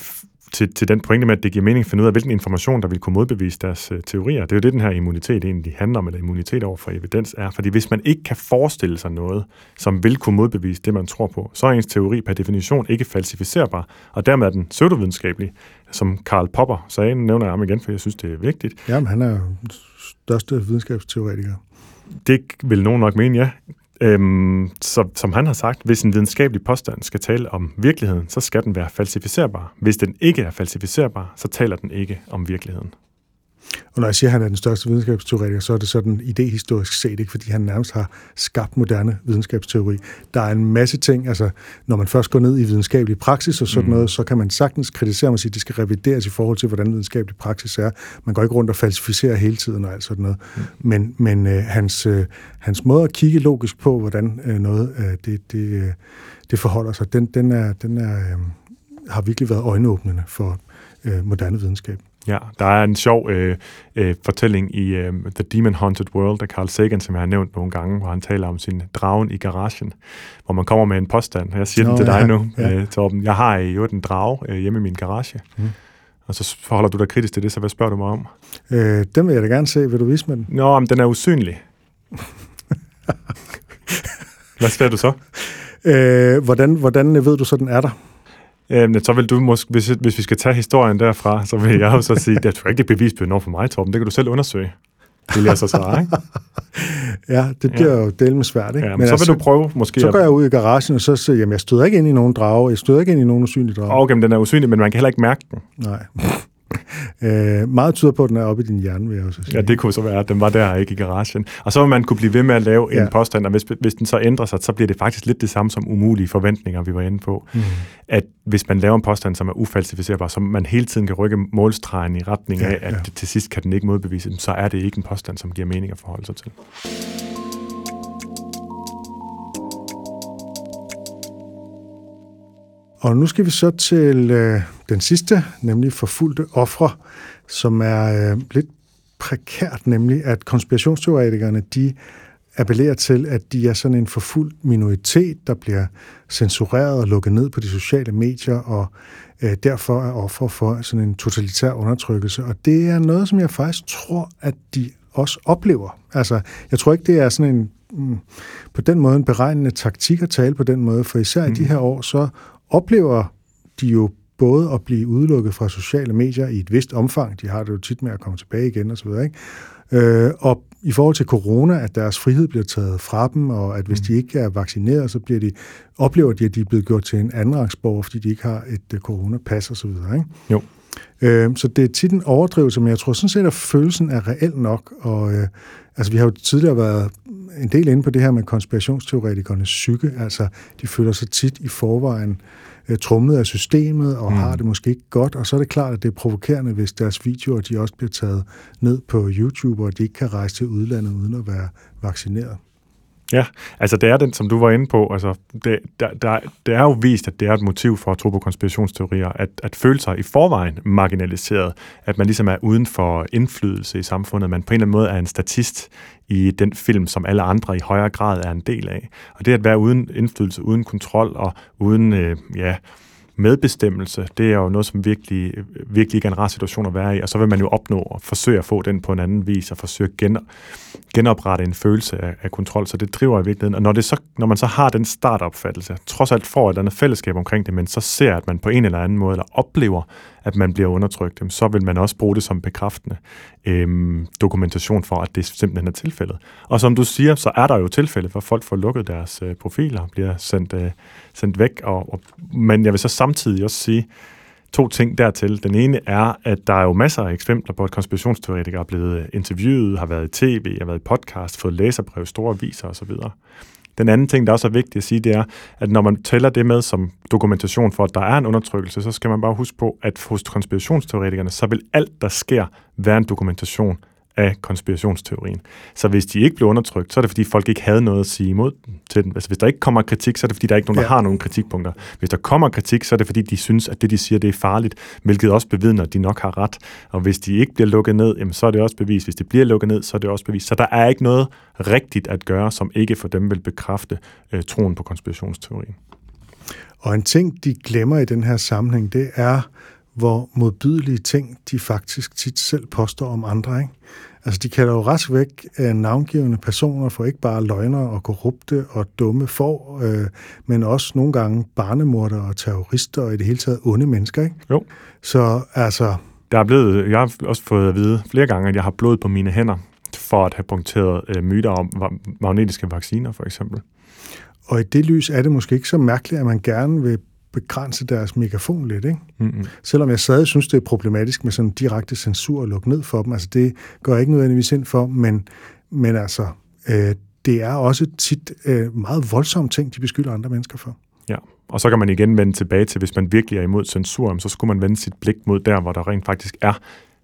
til, til den pointe med, at det giver mening at finde ud af, hvilken information, der vil kunne modbevise deres øh, teorier. Det er jo det, den her immunitet egentlig handler om, eller immunitet over for evidens er. Fordi hvis man ikke kan forestille sig noget, som vil kunne modbevise det, man tror på, så er ens teori per definition ikke falsificerbar, og dermed er den pseudovidenskabelig, som Karl Popper sagde, nævner jeg ham igen, for jeg synes, det er vigtigt. Jamen, han er jo den største videnskabsteoretiker. Det vil nogen nok mene, ja. Øhm, så, som han har sagt, hvis en videnskabelig påstand skal tale om virkeligheden, så skal den være falsificerbar. Hvis den ikke er falsificerbar, så taler den ikke om virkeligheden. Og når jeg siger, at han er den største videnskabsteoretiker, så er det sådan idehistorisk set, ikke fordi han nærmest har skabt moderne videnskabsteori. Der er en masse ting, altså når man først går ned i videnskabelig praksis og sådan mm. noget, så kan man sagtens kritisere mig sige, at det skal revideres i forhold til, hvordan videnskabelig praksis er. Man går ikke rundt og falsificerer hele tiden og alt sådan noget. Mm. Men, men øh, hans, øh, hans måde at kigge logisk på, hvordan øh, noget øh, det, det, øh, det forholder sig, den, den, er, den er, øh, har virkelig været øjenåbnende for øh, moderne videnskab. Ja, der er en sjov øh, øh, fortælling i øh, The Demon Haunted World af Carl Sagan, som jeg har nævnt nogle gange, hvor han taler om sin dragen i garagen, hvor man kommer med en påstand. Jeg siger Nå, den til dig ja, nu, ja. øh, Torben. Jeg har jo en drage øh, hjemme i min garage. Mm. Og så forholder du dig kritisk til det, så hvad spørger du mig om? Øh, den vil jeg da gerne se. Vil du vise mig den? Nå, men den er usynlig. hvad spørger du så? Øh, hvordan, hvordan ved du så, den er der? Øhm, så vil du måske, hvis, hvis vi skal tage historien derfra, så vil jeg jo så sige, det er ikke bevisbyrden over for mig, Torben. Det kan du selv undersøge. Det jeg så svare, ikke? ja, det bliver ja. jo del med svært, ikke? Ja, men, men så altså, vil du prøve måske... Så går jeg ud i garagen, og så siger jeg, jeg støder ikke ind i nogen drage, jeg støder ikke ind i nogen usynlige drage. Okay, men den er usynlig, men man kan heller ikke mærke den. Nej. Øh, meget tyder på, at den er oppe i din hjerne, vil jeg også sige. Ja, det kunne så være, at den var der, ikke i garagen. Og så vil man kunne blive ved med at lave ja. en påstand, og hvis, hvis den så ændrer sig, så bliver det faktisk lidt det samme som umulige forventninger, vi var inde på. Mm. At hvis man laver en påstand, som er ufalsificerbar, så man hele tiden kan rykke målstregen i retning af, ja, ja. at til sidst kan den ikke modbevise, så er det ikke en påstand, som giver mening at forholde sig til. Og nu skal vi så til øh, den sidste, nemlig forfulgte ofre, som er øh, lidt prekært, nemlig at konspirationsteoretikerne, de appellerer til, at de er sådan en forfulgt minoritet, der bliver censureret og lukket ned på de sociale medier, og øh, derfor er ofre for sådan en totalitær undertrykkelse. Og det er noget, som jeg faktisk tror, at de også oplever. Altså, jeg tror ikke, det er sådan en mm, på den måde en beregnende taktik at tale på den måde, for især mm. i de mm. her år, så oplever de jo både at blive udelukket fra sociale medier i et vist omfang, de har det jo tit med at komme tilbage igen osv., ikke? Øh, og i forhold til corona, at deres frihed bliver taget fra dem, og at hvis mm. de ikke er vaccineret, så bliver de, oplever de, at de er blevet gjort til en andenrangsborger, fordi de ikke har et uh, coronapas osv., ikke? Jo. Øh, så det er tit en overdrivelse, men jeg tror sådan set, at følelsen er reel nok, og øh, altså vi har jo tidligere været en del inde på det her med konspirationsteoretikernes psyke, altså de føler sig tit i forvejen øh, trumlet af systemet og mm. har det måske ikke godt, og så er det klart, at det er provokerende, hvis deres videoer de også bliver taget ned på YouTube, og de ikke kan rejse til udlandet uden at være vaccineret. Ja, altså det er den, som du var inde på, altså det, der, der, det er jo vist, at det er et motiv for at tro på konspirationsteorier, at, at føle sig i forvejen marginaliseret, at man ligesom er uden for indflydelse i samfundet, man på en eller anden måde er en statist i den film, som alle andre i højere grad er en del af. Og det at være uden indflydelse, uden kontrol og uden, øh, ja, medbestemmelse, det er jo noget, som virkelig, virkelig ikke er en rar situation at være i, og så vil man jo opnå og forsøge at få den på en anden vis, og forsøge at gen, genoprette en følelse af, af kontrol, så det driver i virkeligheden. Og når, det så, når man så har den startopfattelse, trods alt får et eller andet fællesskab omkring det, men så ser, at man på en eller anden måde, eller oplever, at man bliver undertrykt, så vil man også bruge det som bekræftende øhm, dokumentation for, at det simpelthen er tilfældet. Og som du siger, så er der jo tilfælde, hvor folk får lukket deres øh, profiler, bliver sendt, øh, sendt væk, og, og, men jeg vil så samtidig også sige, to ting dertil. Den ene er, at der er jo masser af eksempler på, at konspirationsteoretikere er blevet interviewet, har været i tv, har været i podcast, fået læserbrev, store aviser osv. Den anden ting, der også er vigtigt at sige, det er, at når man tæller det med som dokumentation for, at der er en undertrykkelse, så skal man bare huske på, at hos konspirationsteoretikerne, så vil alt, der sker, være en dokumentation af konspirationsteorien. Så hvis de ikke blev undertrykt, så er det fordi folk ikke havde noget at sige imod til den. Altså hvis der ikke kommer kritik, så er det fordi der er ikke nogen, der ja. har nogen kritikpunkter. Hvis der kommer kritik, så er det fordi de synes, at det de siger, det er farligt, hvilket også bevidner, at de nok har ret. Og hvis de ikke bliver lukket ned, jamen, så er det også bevis. Hvis de bliver lukket ned, så er det også bevis. Så der er ikke noget rigtigt at gøre, som ikke for dem vil bekræfte øh, troen på konspirationsteorien. Og en ting, de glemmer i den her sammenhæng, det er, hvor modbydelige ting de faktisk tit selv påstår om andre. Ikke? Altså, de kalder jo rask væk af navngivende personer for ikke bare løgner og korrupte og dumme for, øh, men også nogle gange barnemorder og terrorister og i det hele taget onde mennesker. Ikke? Jo. Så altså... Der er blevet, jeg har også fået at vide flere gange, at jeg har blod på mine hænder for at have punkteret øh, myter om magnetiske vacciner, for eksempel. Og i det lys er det måske ikke så mærkeligt, at man gerne vil begrænse deres megafon lidt, ikke? Mm-hmm. Selvom jeg stadig synes, det er problematisk med sådan direkte censur og lukke ned for dem. Altså, det går jeg ikke nødvendigvis ind for, men, men altså, øh, det er også tit øh, meget voldsomme ting, de beskylder andre mennesker for. Ja, og så kan man igen vende tilbage til, hvis man virkelig er imod censur, så skulle man vende sit blik mod der, hvor der rent faktisk er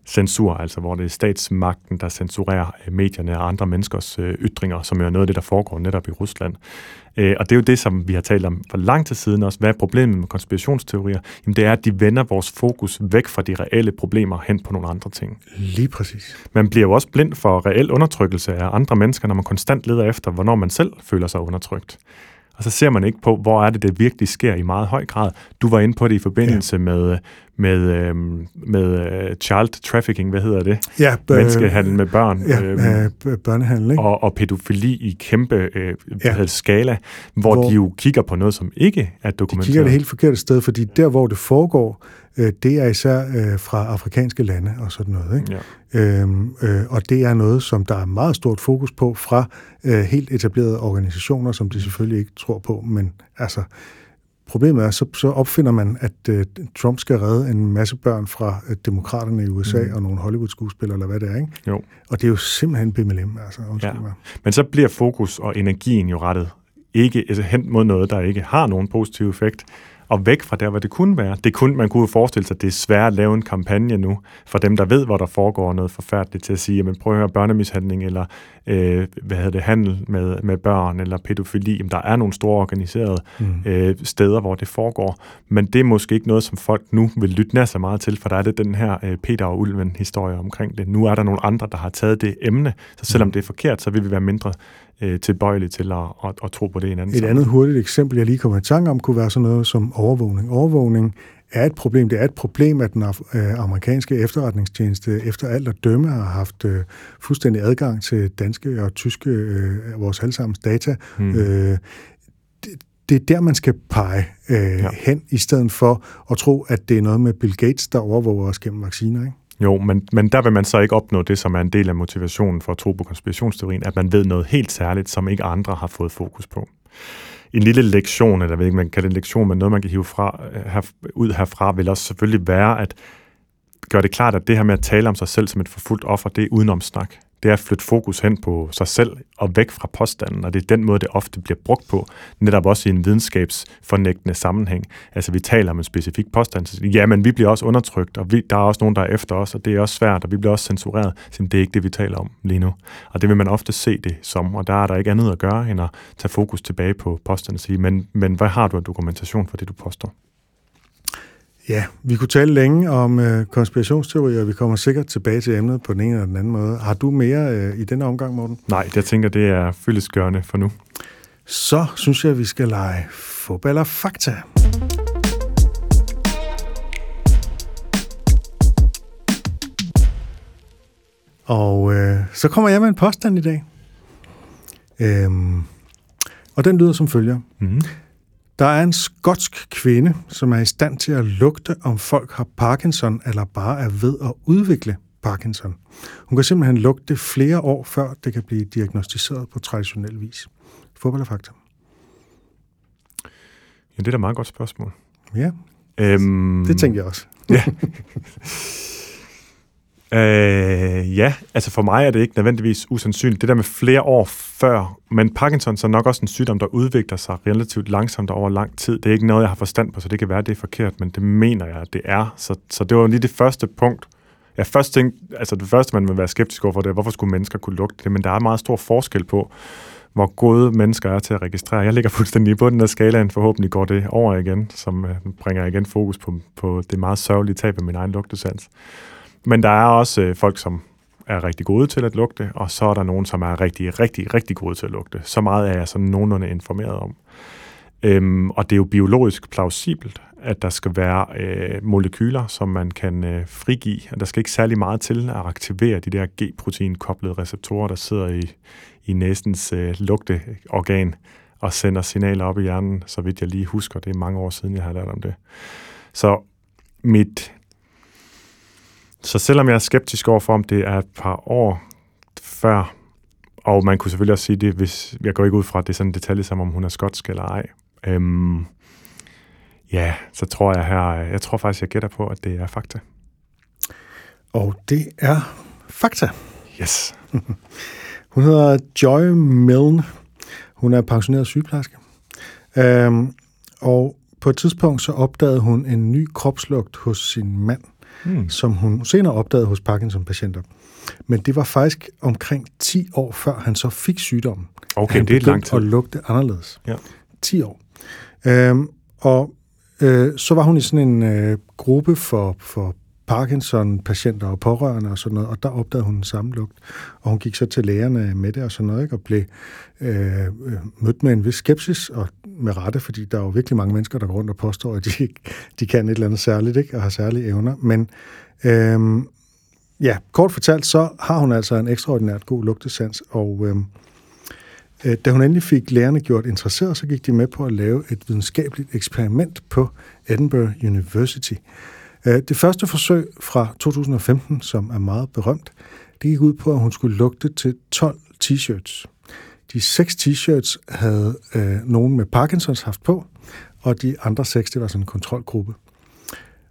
censur, altså hvor det er statsmagten, der censurerer øh, medierne og andre menneskers øh, ytringer, som er noget af det, der foregår netop i Rusland. Øh, og det er jo det, som vi har talt om for lang tid siden også. Hvad er problemet med konspirationsteorier? Jamen det er, at de vender vores fokus væk fra de reelle problemer hen på nogle andre ting. Lige præcis. Man bliver jo også blind for reel undertrykkelse af andre mennesker, når man konstant leder efter, hvornår man selv føler sig undertrykt. Og så ser man ikke på, hvor er det, det virkelig sker i meget høj grad. Du var inde på det i forbindelse ja. med, med, øhm, med uh, child trafficking, hvad hedder det? Ja, b- Menneskehandel med børn. Ja, øhm, b- børnehandel, ikke? Og, og pædofili i kæmpe øh, ja. skala, hvor, hvor de jo kigger på noget, som ikke er dokumenteret. De kigger det helt forkerte sted, fordi der, hvor det foregår, øh, det er især øh, fra afrikanske lande og sådan noget. Ikke? Ja. Øhm, øh, og det er noget, som der er meget stort fokus på fra øh, helt etablerede organisationer, som de selvfølgelig ikke tror på, men altså Problemet er, så, så opfinder man, at uh, Trump skal redde en masse børn fra uh, demokraterne i USA mm. og nogle Hollywood-skuespillere, eller hvad det er, ikke? Jo. Og det er jo simpelthen BMLM, altså. Ja. Mig. Men så bliver fokus og energien jo rettet ikke altså hen mod noget, der ikke har nogen positiv effekt, og væk fra der, hvor det kunne være. Det kunne, man kunne forestille sig, at det er svært at lave en kampagne nu, for dem, der ved, hvor der foregår noget forfærdeligt, til at sige, jamen prøv at høre børnemishandling, eller øh, hvad hedder det, handel med, med børn, eller pædofili. Jamen, der er nogle store organiserede mm. øh, steder, hvor det foregår, men det er måske ikke noget, som folk nu vil lytte nær så meget til, for der er det den her øh, Peter og Ulven-historie omkring det. Nu er der nogle andre, der har taget det emne, så selvom mm. det er forkert, så vil vi være mindre øh, tilbøjelige til at, at, at tro på det i en anden Et sammen. andet hurtigt eksempel, jeg lige kommer i tanke om, kunne være sådan noget som overvågning. Overvågning er et problem. Det er et problem, at den øh, amerikanske efterretningstjeneste efter alt at dømme har haft øh, fuldstændig adgang til danske og tyske, øh, vores allesammens data. Hmm. Øh, det, det er der, man skal pege øh, ja. hen, i stedet for at tro, at det er noget med Bill Gates, der overvåger os gennem vacciner. Ikke? Jo, men, men der vil man så ikke opnå det, som er en del af motivationen for at tro på konspirationsteorien, at man ved noget helt særligt, som ikke andre har fået fokus på. En lille lektion, eller jeg ved ikke, man kan kalde det en lektion, men noget, man kan hive fra, øh, her, ud herfra, vil også selvfølgelig være at gøre det klart, at det her med at tale om sig selv som et forfulgt offer, det er udenomsnak det er at flytte fokus hen på sig selv og væk fra påstanden, og det er den måde, det ofte bliver brugt på, netop også i en videnskabsfornægtende sammenhæng. Altså vi taler om en specifik påstand, så ja, men vi bliver også undertrykt, og vi, der er også nogen, der er efter os, og det er også svært, og vi bliver også censureret. Så det er ikke det, vi taler om lige nu. Og det vil man ofte se det som, og der er der ikke andet at gøre, end at tage fokus tilbage på påstanden og sige, men, men hvad har du af dokumentation for det, du påstår? Ja, vi kunne tale længe om øh, konspirationsteorier, og vi kommer sikkert tilbage til emnet på den ene eller den anden måde. Har du mere øh, i denne omgang, Morten? Nej, jeg tænker, det er fyldesgørende for nu. Så synes jeg, at vi skal lege fodbold og fakta. Og øh, så kommer jeg med en påstand i dag. Øhm, og den lyder som følger. Mm-hmm. Der er en skotsk kvinde, som er i stand til at lugte, om folk har Parkinson eller bare er ved at udvikle Parkinson. Hun kan simpelthen lugte flere år, før det kan blive diagnostiseret på traditionel vis. Fodbold eller fakta? Ja, det er da et meget godt spørgsmål. Ja, øhm, det tænker jeg også. ja. Øh, ja, altså for mig er det ikke nødvendigvis usandsynligt. Det der med flere år før, men Parkinson er nok også en sygdom, der udvikler sig relativt langsomt over lang tid. Det er ikke noget, jeg har forstand på, så det kan være, det er forkert, men det mener jeg, at det er. Så, så det var lige det første punkt, jeg først tænkte, altså det første, man vil være skeptisk overfor, det er, hvorfor skulle mennesker kunne lugte det? Men der er meget stor forskel på, hvor gode mennesker er til at registrere. Jeg ligger fuldstændig i bunden af skalaen. Forhåbentlig går det over igen, som øh, bringer igen fokus på, på det meget sørgelige tab af min egen lugtesans. Men der er også øh, folk, som er rigtig gode til at lugte, og så er der nogen, som er rigtig, rigtig, rigtig gode til at lugte. Så meget er jeg sådan nogenlunde informeret om. Øhm, og det er jo biologisk plausibelt, at der skal være øh, molekyler, som man kan øh, frigive. Og der skal ikke særlig meget til at aktivere de der G-protein-koblede receptorer, der sidder i, i næsens øh, lugteorgan og sender signaler op i hjernen, så vidt jeg lige husker. Det er mange år siden, jeg har lært om det. Så mit... Så selvom jeg er skeptisk over for, om det er et par år før, og man kunne selvfølgelig også sige det, hvis jeg går ikke ud fra, at det er sådan en detalje, som om hun er skotsk eller ej. Øhm, ja, så tror jeg her, jeg tror faktisk, jeg gætter på, at det er fakta. Og det er fakta. Yes. Hun hedder Joy Milne. Hun er pensioneret sygeplejerske. Øhm, og på et tidspunkt så opdagede hun en ny kropslugt hos sin mand, hmm. som hun senere opdagede hos Parkinson-patienter. Men det var faktisk omkring 10 år før han så fik sygdommen. Okay, han det er lang tid. at lugte anderledes. Ja. 10 år. Øhm, og øh, så var hun i sådan en øh, gruppe for, for Parkinson-patienter og pårørende og sådan noget, og der opdagede hun den samme lugt. Og hun gik så til lægerne med det og sådan noget, ikke? og blev øh, øh, mødt med en vis skepsis, og med rette, fordi der er jo virkelig mange mennesker, der går rundt og påstår, at de, de kan et eller andet særligt, ikke? og har særlige evner. Men øh, ja, kort fortalt, så har hun altså en ekstraordinært god lugtesans, og øhm, øh, da hun endelig fik lærerne gjort interesseret, så gik de med på at lave et videnskabeligt eksperiment på Edinburgh University. Øh, det første forsøg fra 2015, som er meget berømt, det gik ud på, at hun skulle lugte til 12 t-shirts. De seks t-shirts havde øh, nogen med Parkinsons haft på, og de andre seks, det var sådan en kontrolgruppe.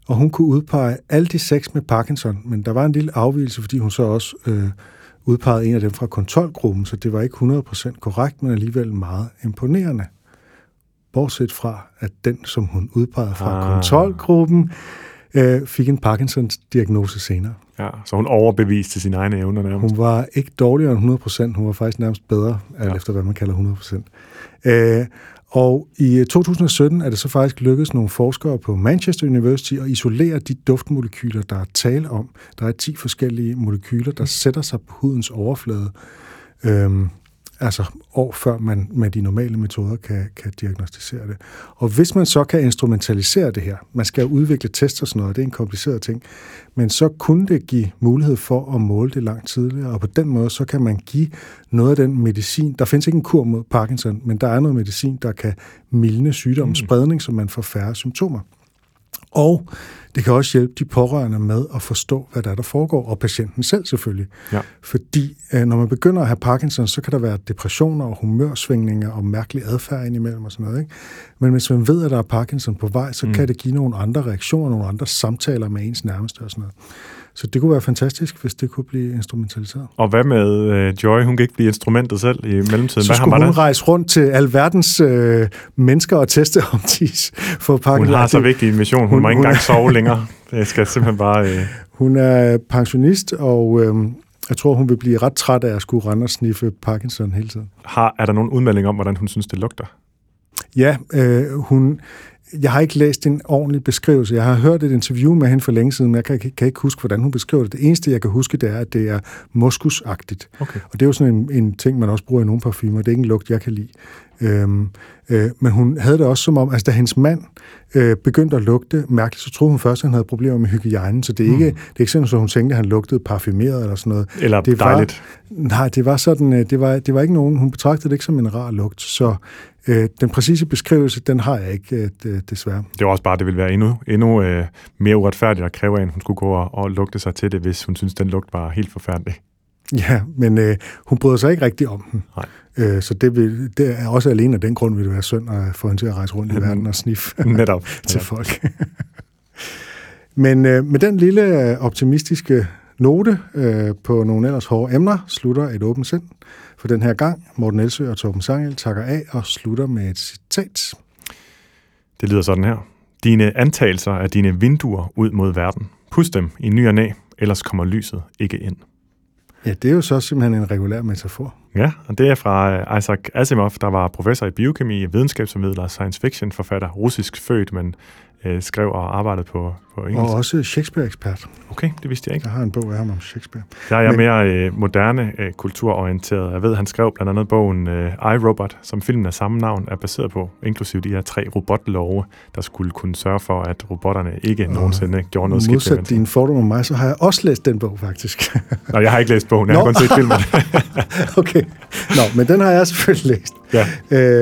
Og hun kunne udpege alle de seks med Parkinson, men der var en lille afvielse, fordi hun så også øh, udpegede en af dem fra kontrolgruppen, så det var ikke 100% korrekt, men alligevel meget imponerende. Bortset fra, at den, som hun udpegede fra ah. kontrolgruppen, øh, fik en Parkinsons-diagnose senere. Ja, så hun overbeviste sine egne evner nærmest. Hun var ikke dårligere end 100%, hun var faktisk nærmest bedre, ja. efter hvad man kalder 100%. Øh, og i 2017 er det så faktisk lykkedes nogle forskere på Manchester University at isolere de duftmolekyler, der er tale om. Der er 10 forskellige molekyler, der sætter sig på hudens overflade. Øhm, altså år før man med de normale metoder kan, kan diagnostisere det. Og hvis man så kan instrumentalisere det her, man skal udvikle test og sådan noget, det er en kompliceret ting, men så kunne det give mulighed for at måle det langt tidligere, og på den måde så kan man give noget af den medicin, der findes ikke en kur mod Parkinson, men der er noget medicin, der kan mildne sygdommens mm. spredning, så man får færre symptomer. Og det kan også hjælpe de pårørende med at forstå, hvad der er, der foregår, og patienten selv selvfølgelig. Ja. Fordi øh, når man begynder at have Parkinson, så kan der være depressioner og humørsvingninger og mærkelig adfærd indimellem og sådan noget. Ikke? Men hvis man ved, at der er Parkinson på vej, så mm. kan det give nogle andre reaktioner, nogle andre samtaler med ens nærmeste og sådan noget. Så det kunne være fantastisk, hvis det kunne blive instrumentaliseret. Og hvad med uh, Joy? Hun kan ikke blive instrumentet selv i mellemtiden. Så hvad skulle hun det? rejse rundt til alverdens øh, mennesker og teste om de får pakken. Hun har så vigtig en mission. Hun, hun må ikke engang sove længere. Det skal simpelthen bare... Øh... Hun er pensionist, og øh, jeg tror, hun vil blive ret træt af at skulle rende og sniffe Parkinson hele tiden. Har, er der nogen udmelding om, hvordan hun synes, det lugter? Ja, øh, hun jeg har ikke læst en ordentlig beskrivelse. Jeg har hørt et interview med hende for længe siden, men jeg kan, kan ikke huske, hvordan hun beskriver det. Det eneste, jeg kan huske, det er, at det er moskusagtigt. Okay. Og det er jo sådan en, en ting, man også bruger i nogle parfumer. Det er ikke en lugt, jeg kan lide. Øhm, øh, men hun havde det også som om, altså da hendes mand øh, begyndte at lugte mærkeligt, så troede hun først, at han havde problemer med hygiejnen. Så det er, mm. ikke, det er ikke sådan, at hun tænkte, at han lugtede parfumeret eller sådan noget. Eller det dejligt. Var, nej, det var sådan, øh, det var, det var ikke nogen, hun betragtede det ikke som en rar lugt. Så øh, den præcise beskrivelse, den har jeg ikke, øh, desværre. Det var også bare, det ville være endnu, endnu øh, mere uretfærdigt at kræve af, at hun skulle gå og, og lugte sig til det, hvis hun synes, den lugt var helt forfærdelig. Ja, men øh, hun bryder sig ikke rigtigt om den. Nej. Øh, så det, vil, det er også alene af den grund, vil det være synd at få hende til at rejse rundt i verden og sniffe Netop. til folk. men øh, med den lille øh, optimistiske note øh, på nogle ellers hårde emner, slutter et åbent sind for den her gang. Morten Elsø og Torben Sangel takker af og slutter med et citat. Det lyder sådan her. Dine antagelser er dine vinduer ud mod verden. Pust dem i ny og næ, ellers kommer lyset ikke ind. Ja, det er jo så simpelthen en regulær metafor. Ja, og det er fra øh, Isaac Asimov, der var professor i biokemi, videnskabsformidler science fiction forfatter, russisk født, men øh, skrev og arbejdede på, på engelsk. Og også Shakespeare-ekspert. Okay, det vidste jeg ikke. Jeg har en bog af ham om Shakespeare. Der er jeg Men- mere øh, moderne øh, kulturorienteret. Jeg ved, han skrev blandt andet bogen øh, iRobot, som filmen af samme navn er baseret på, inklusive de her tre robotlove, der skulle kunne sørge for, at robotterne ikke nogensinde gjorde noget skidt. Modsat mennesker. din fordom om mig, så har jeg også læst den bog, faktisk. Nå, jeg har ikke læst bogen, jeg har kun set filmen. okay. Nå, men den har jeg selvfølgelig læst. ja.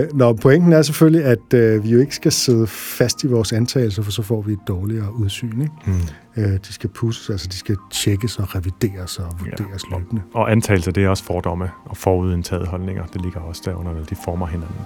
Øh, nå, pointen er selvfølgelig, at øh, vi jo ikke skal sidde fast i vores antagelser, for så får vi et dårligere udsyn. Ikke? Mm. Øh, de skal pusses, altså de skal tjekkes og revideres og vurderes Ja, løbende. Og antagelser, det er også fordomme og forudindtaget holdninger. Det ligger også derunder, når de former hinanden.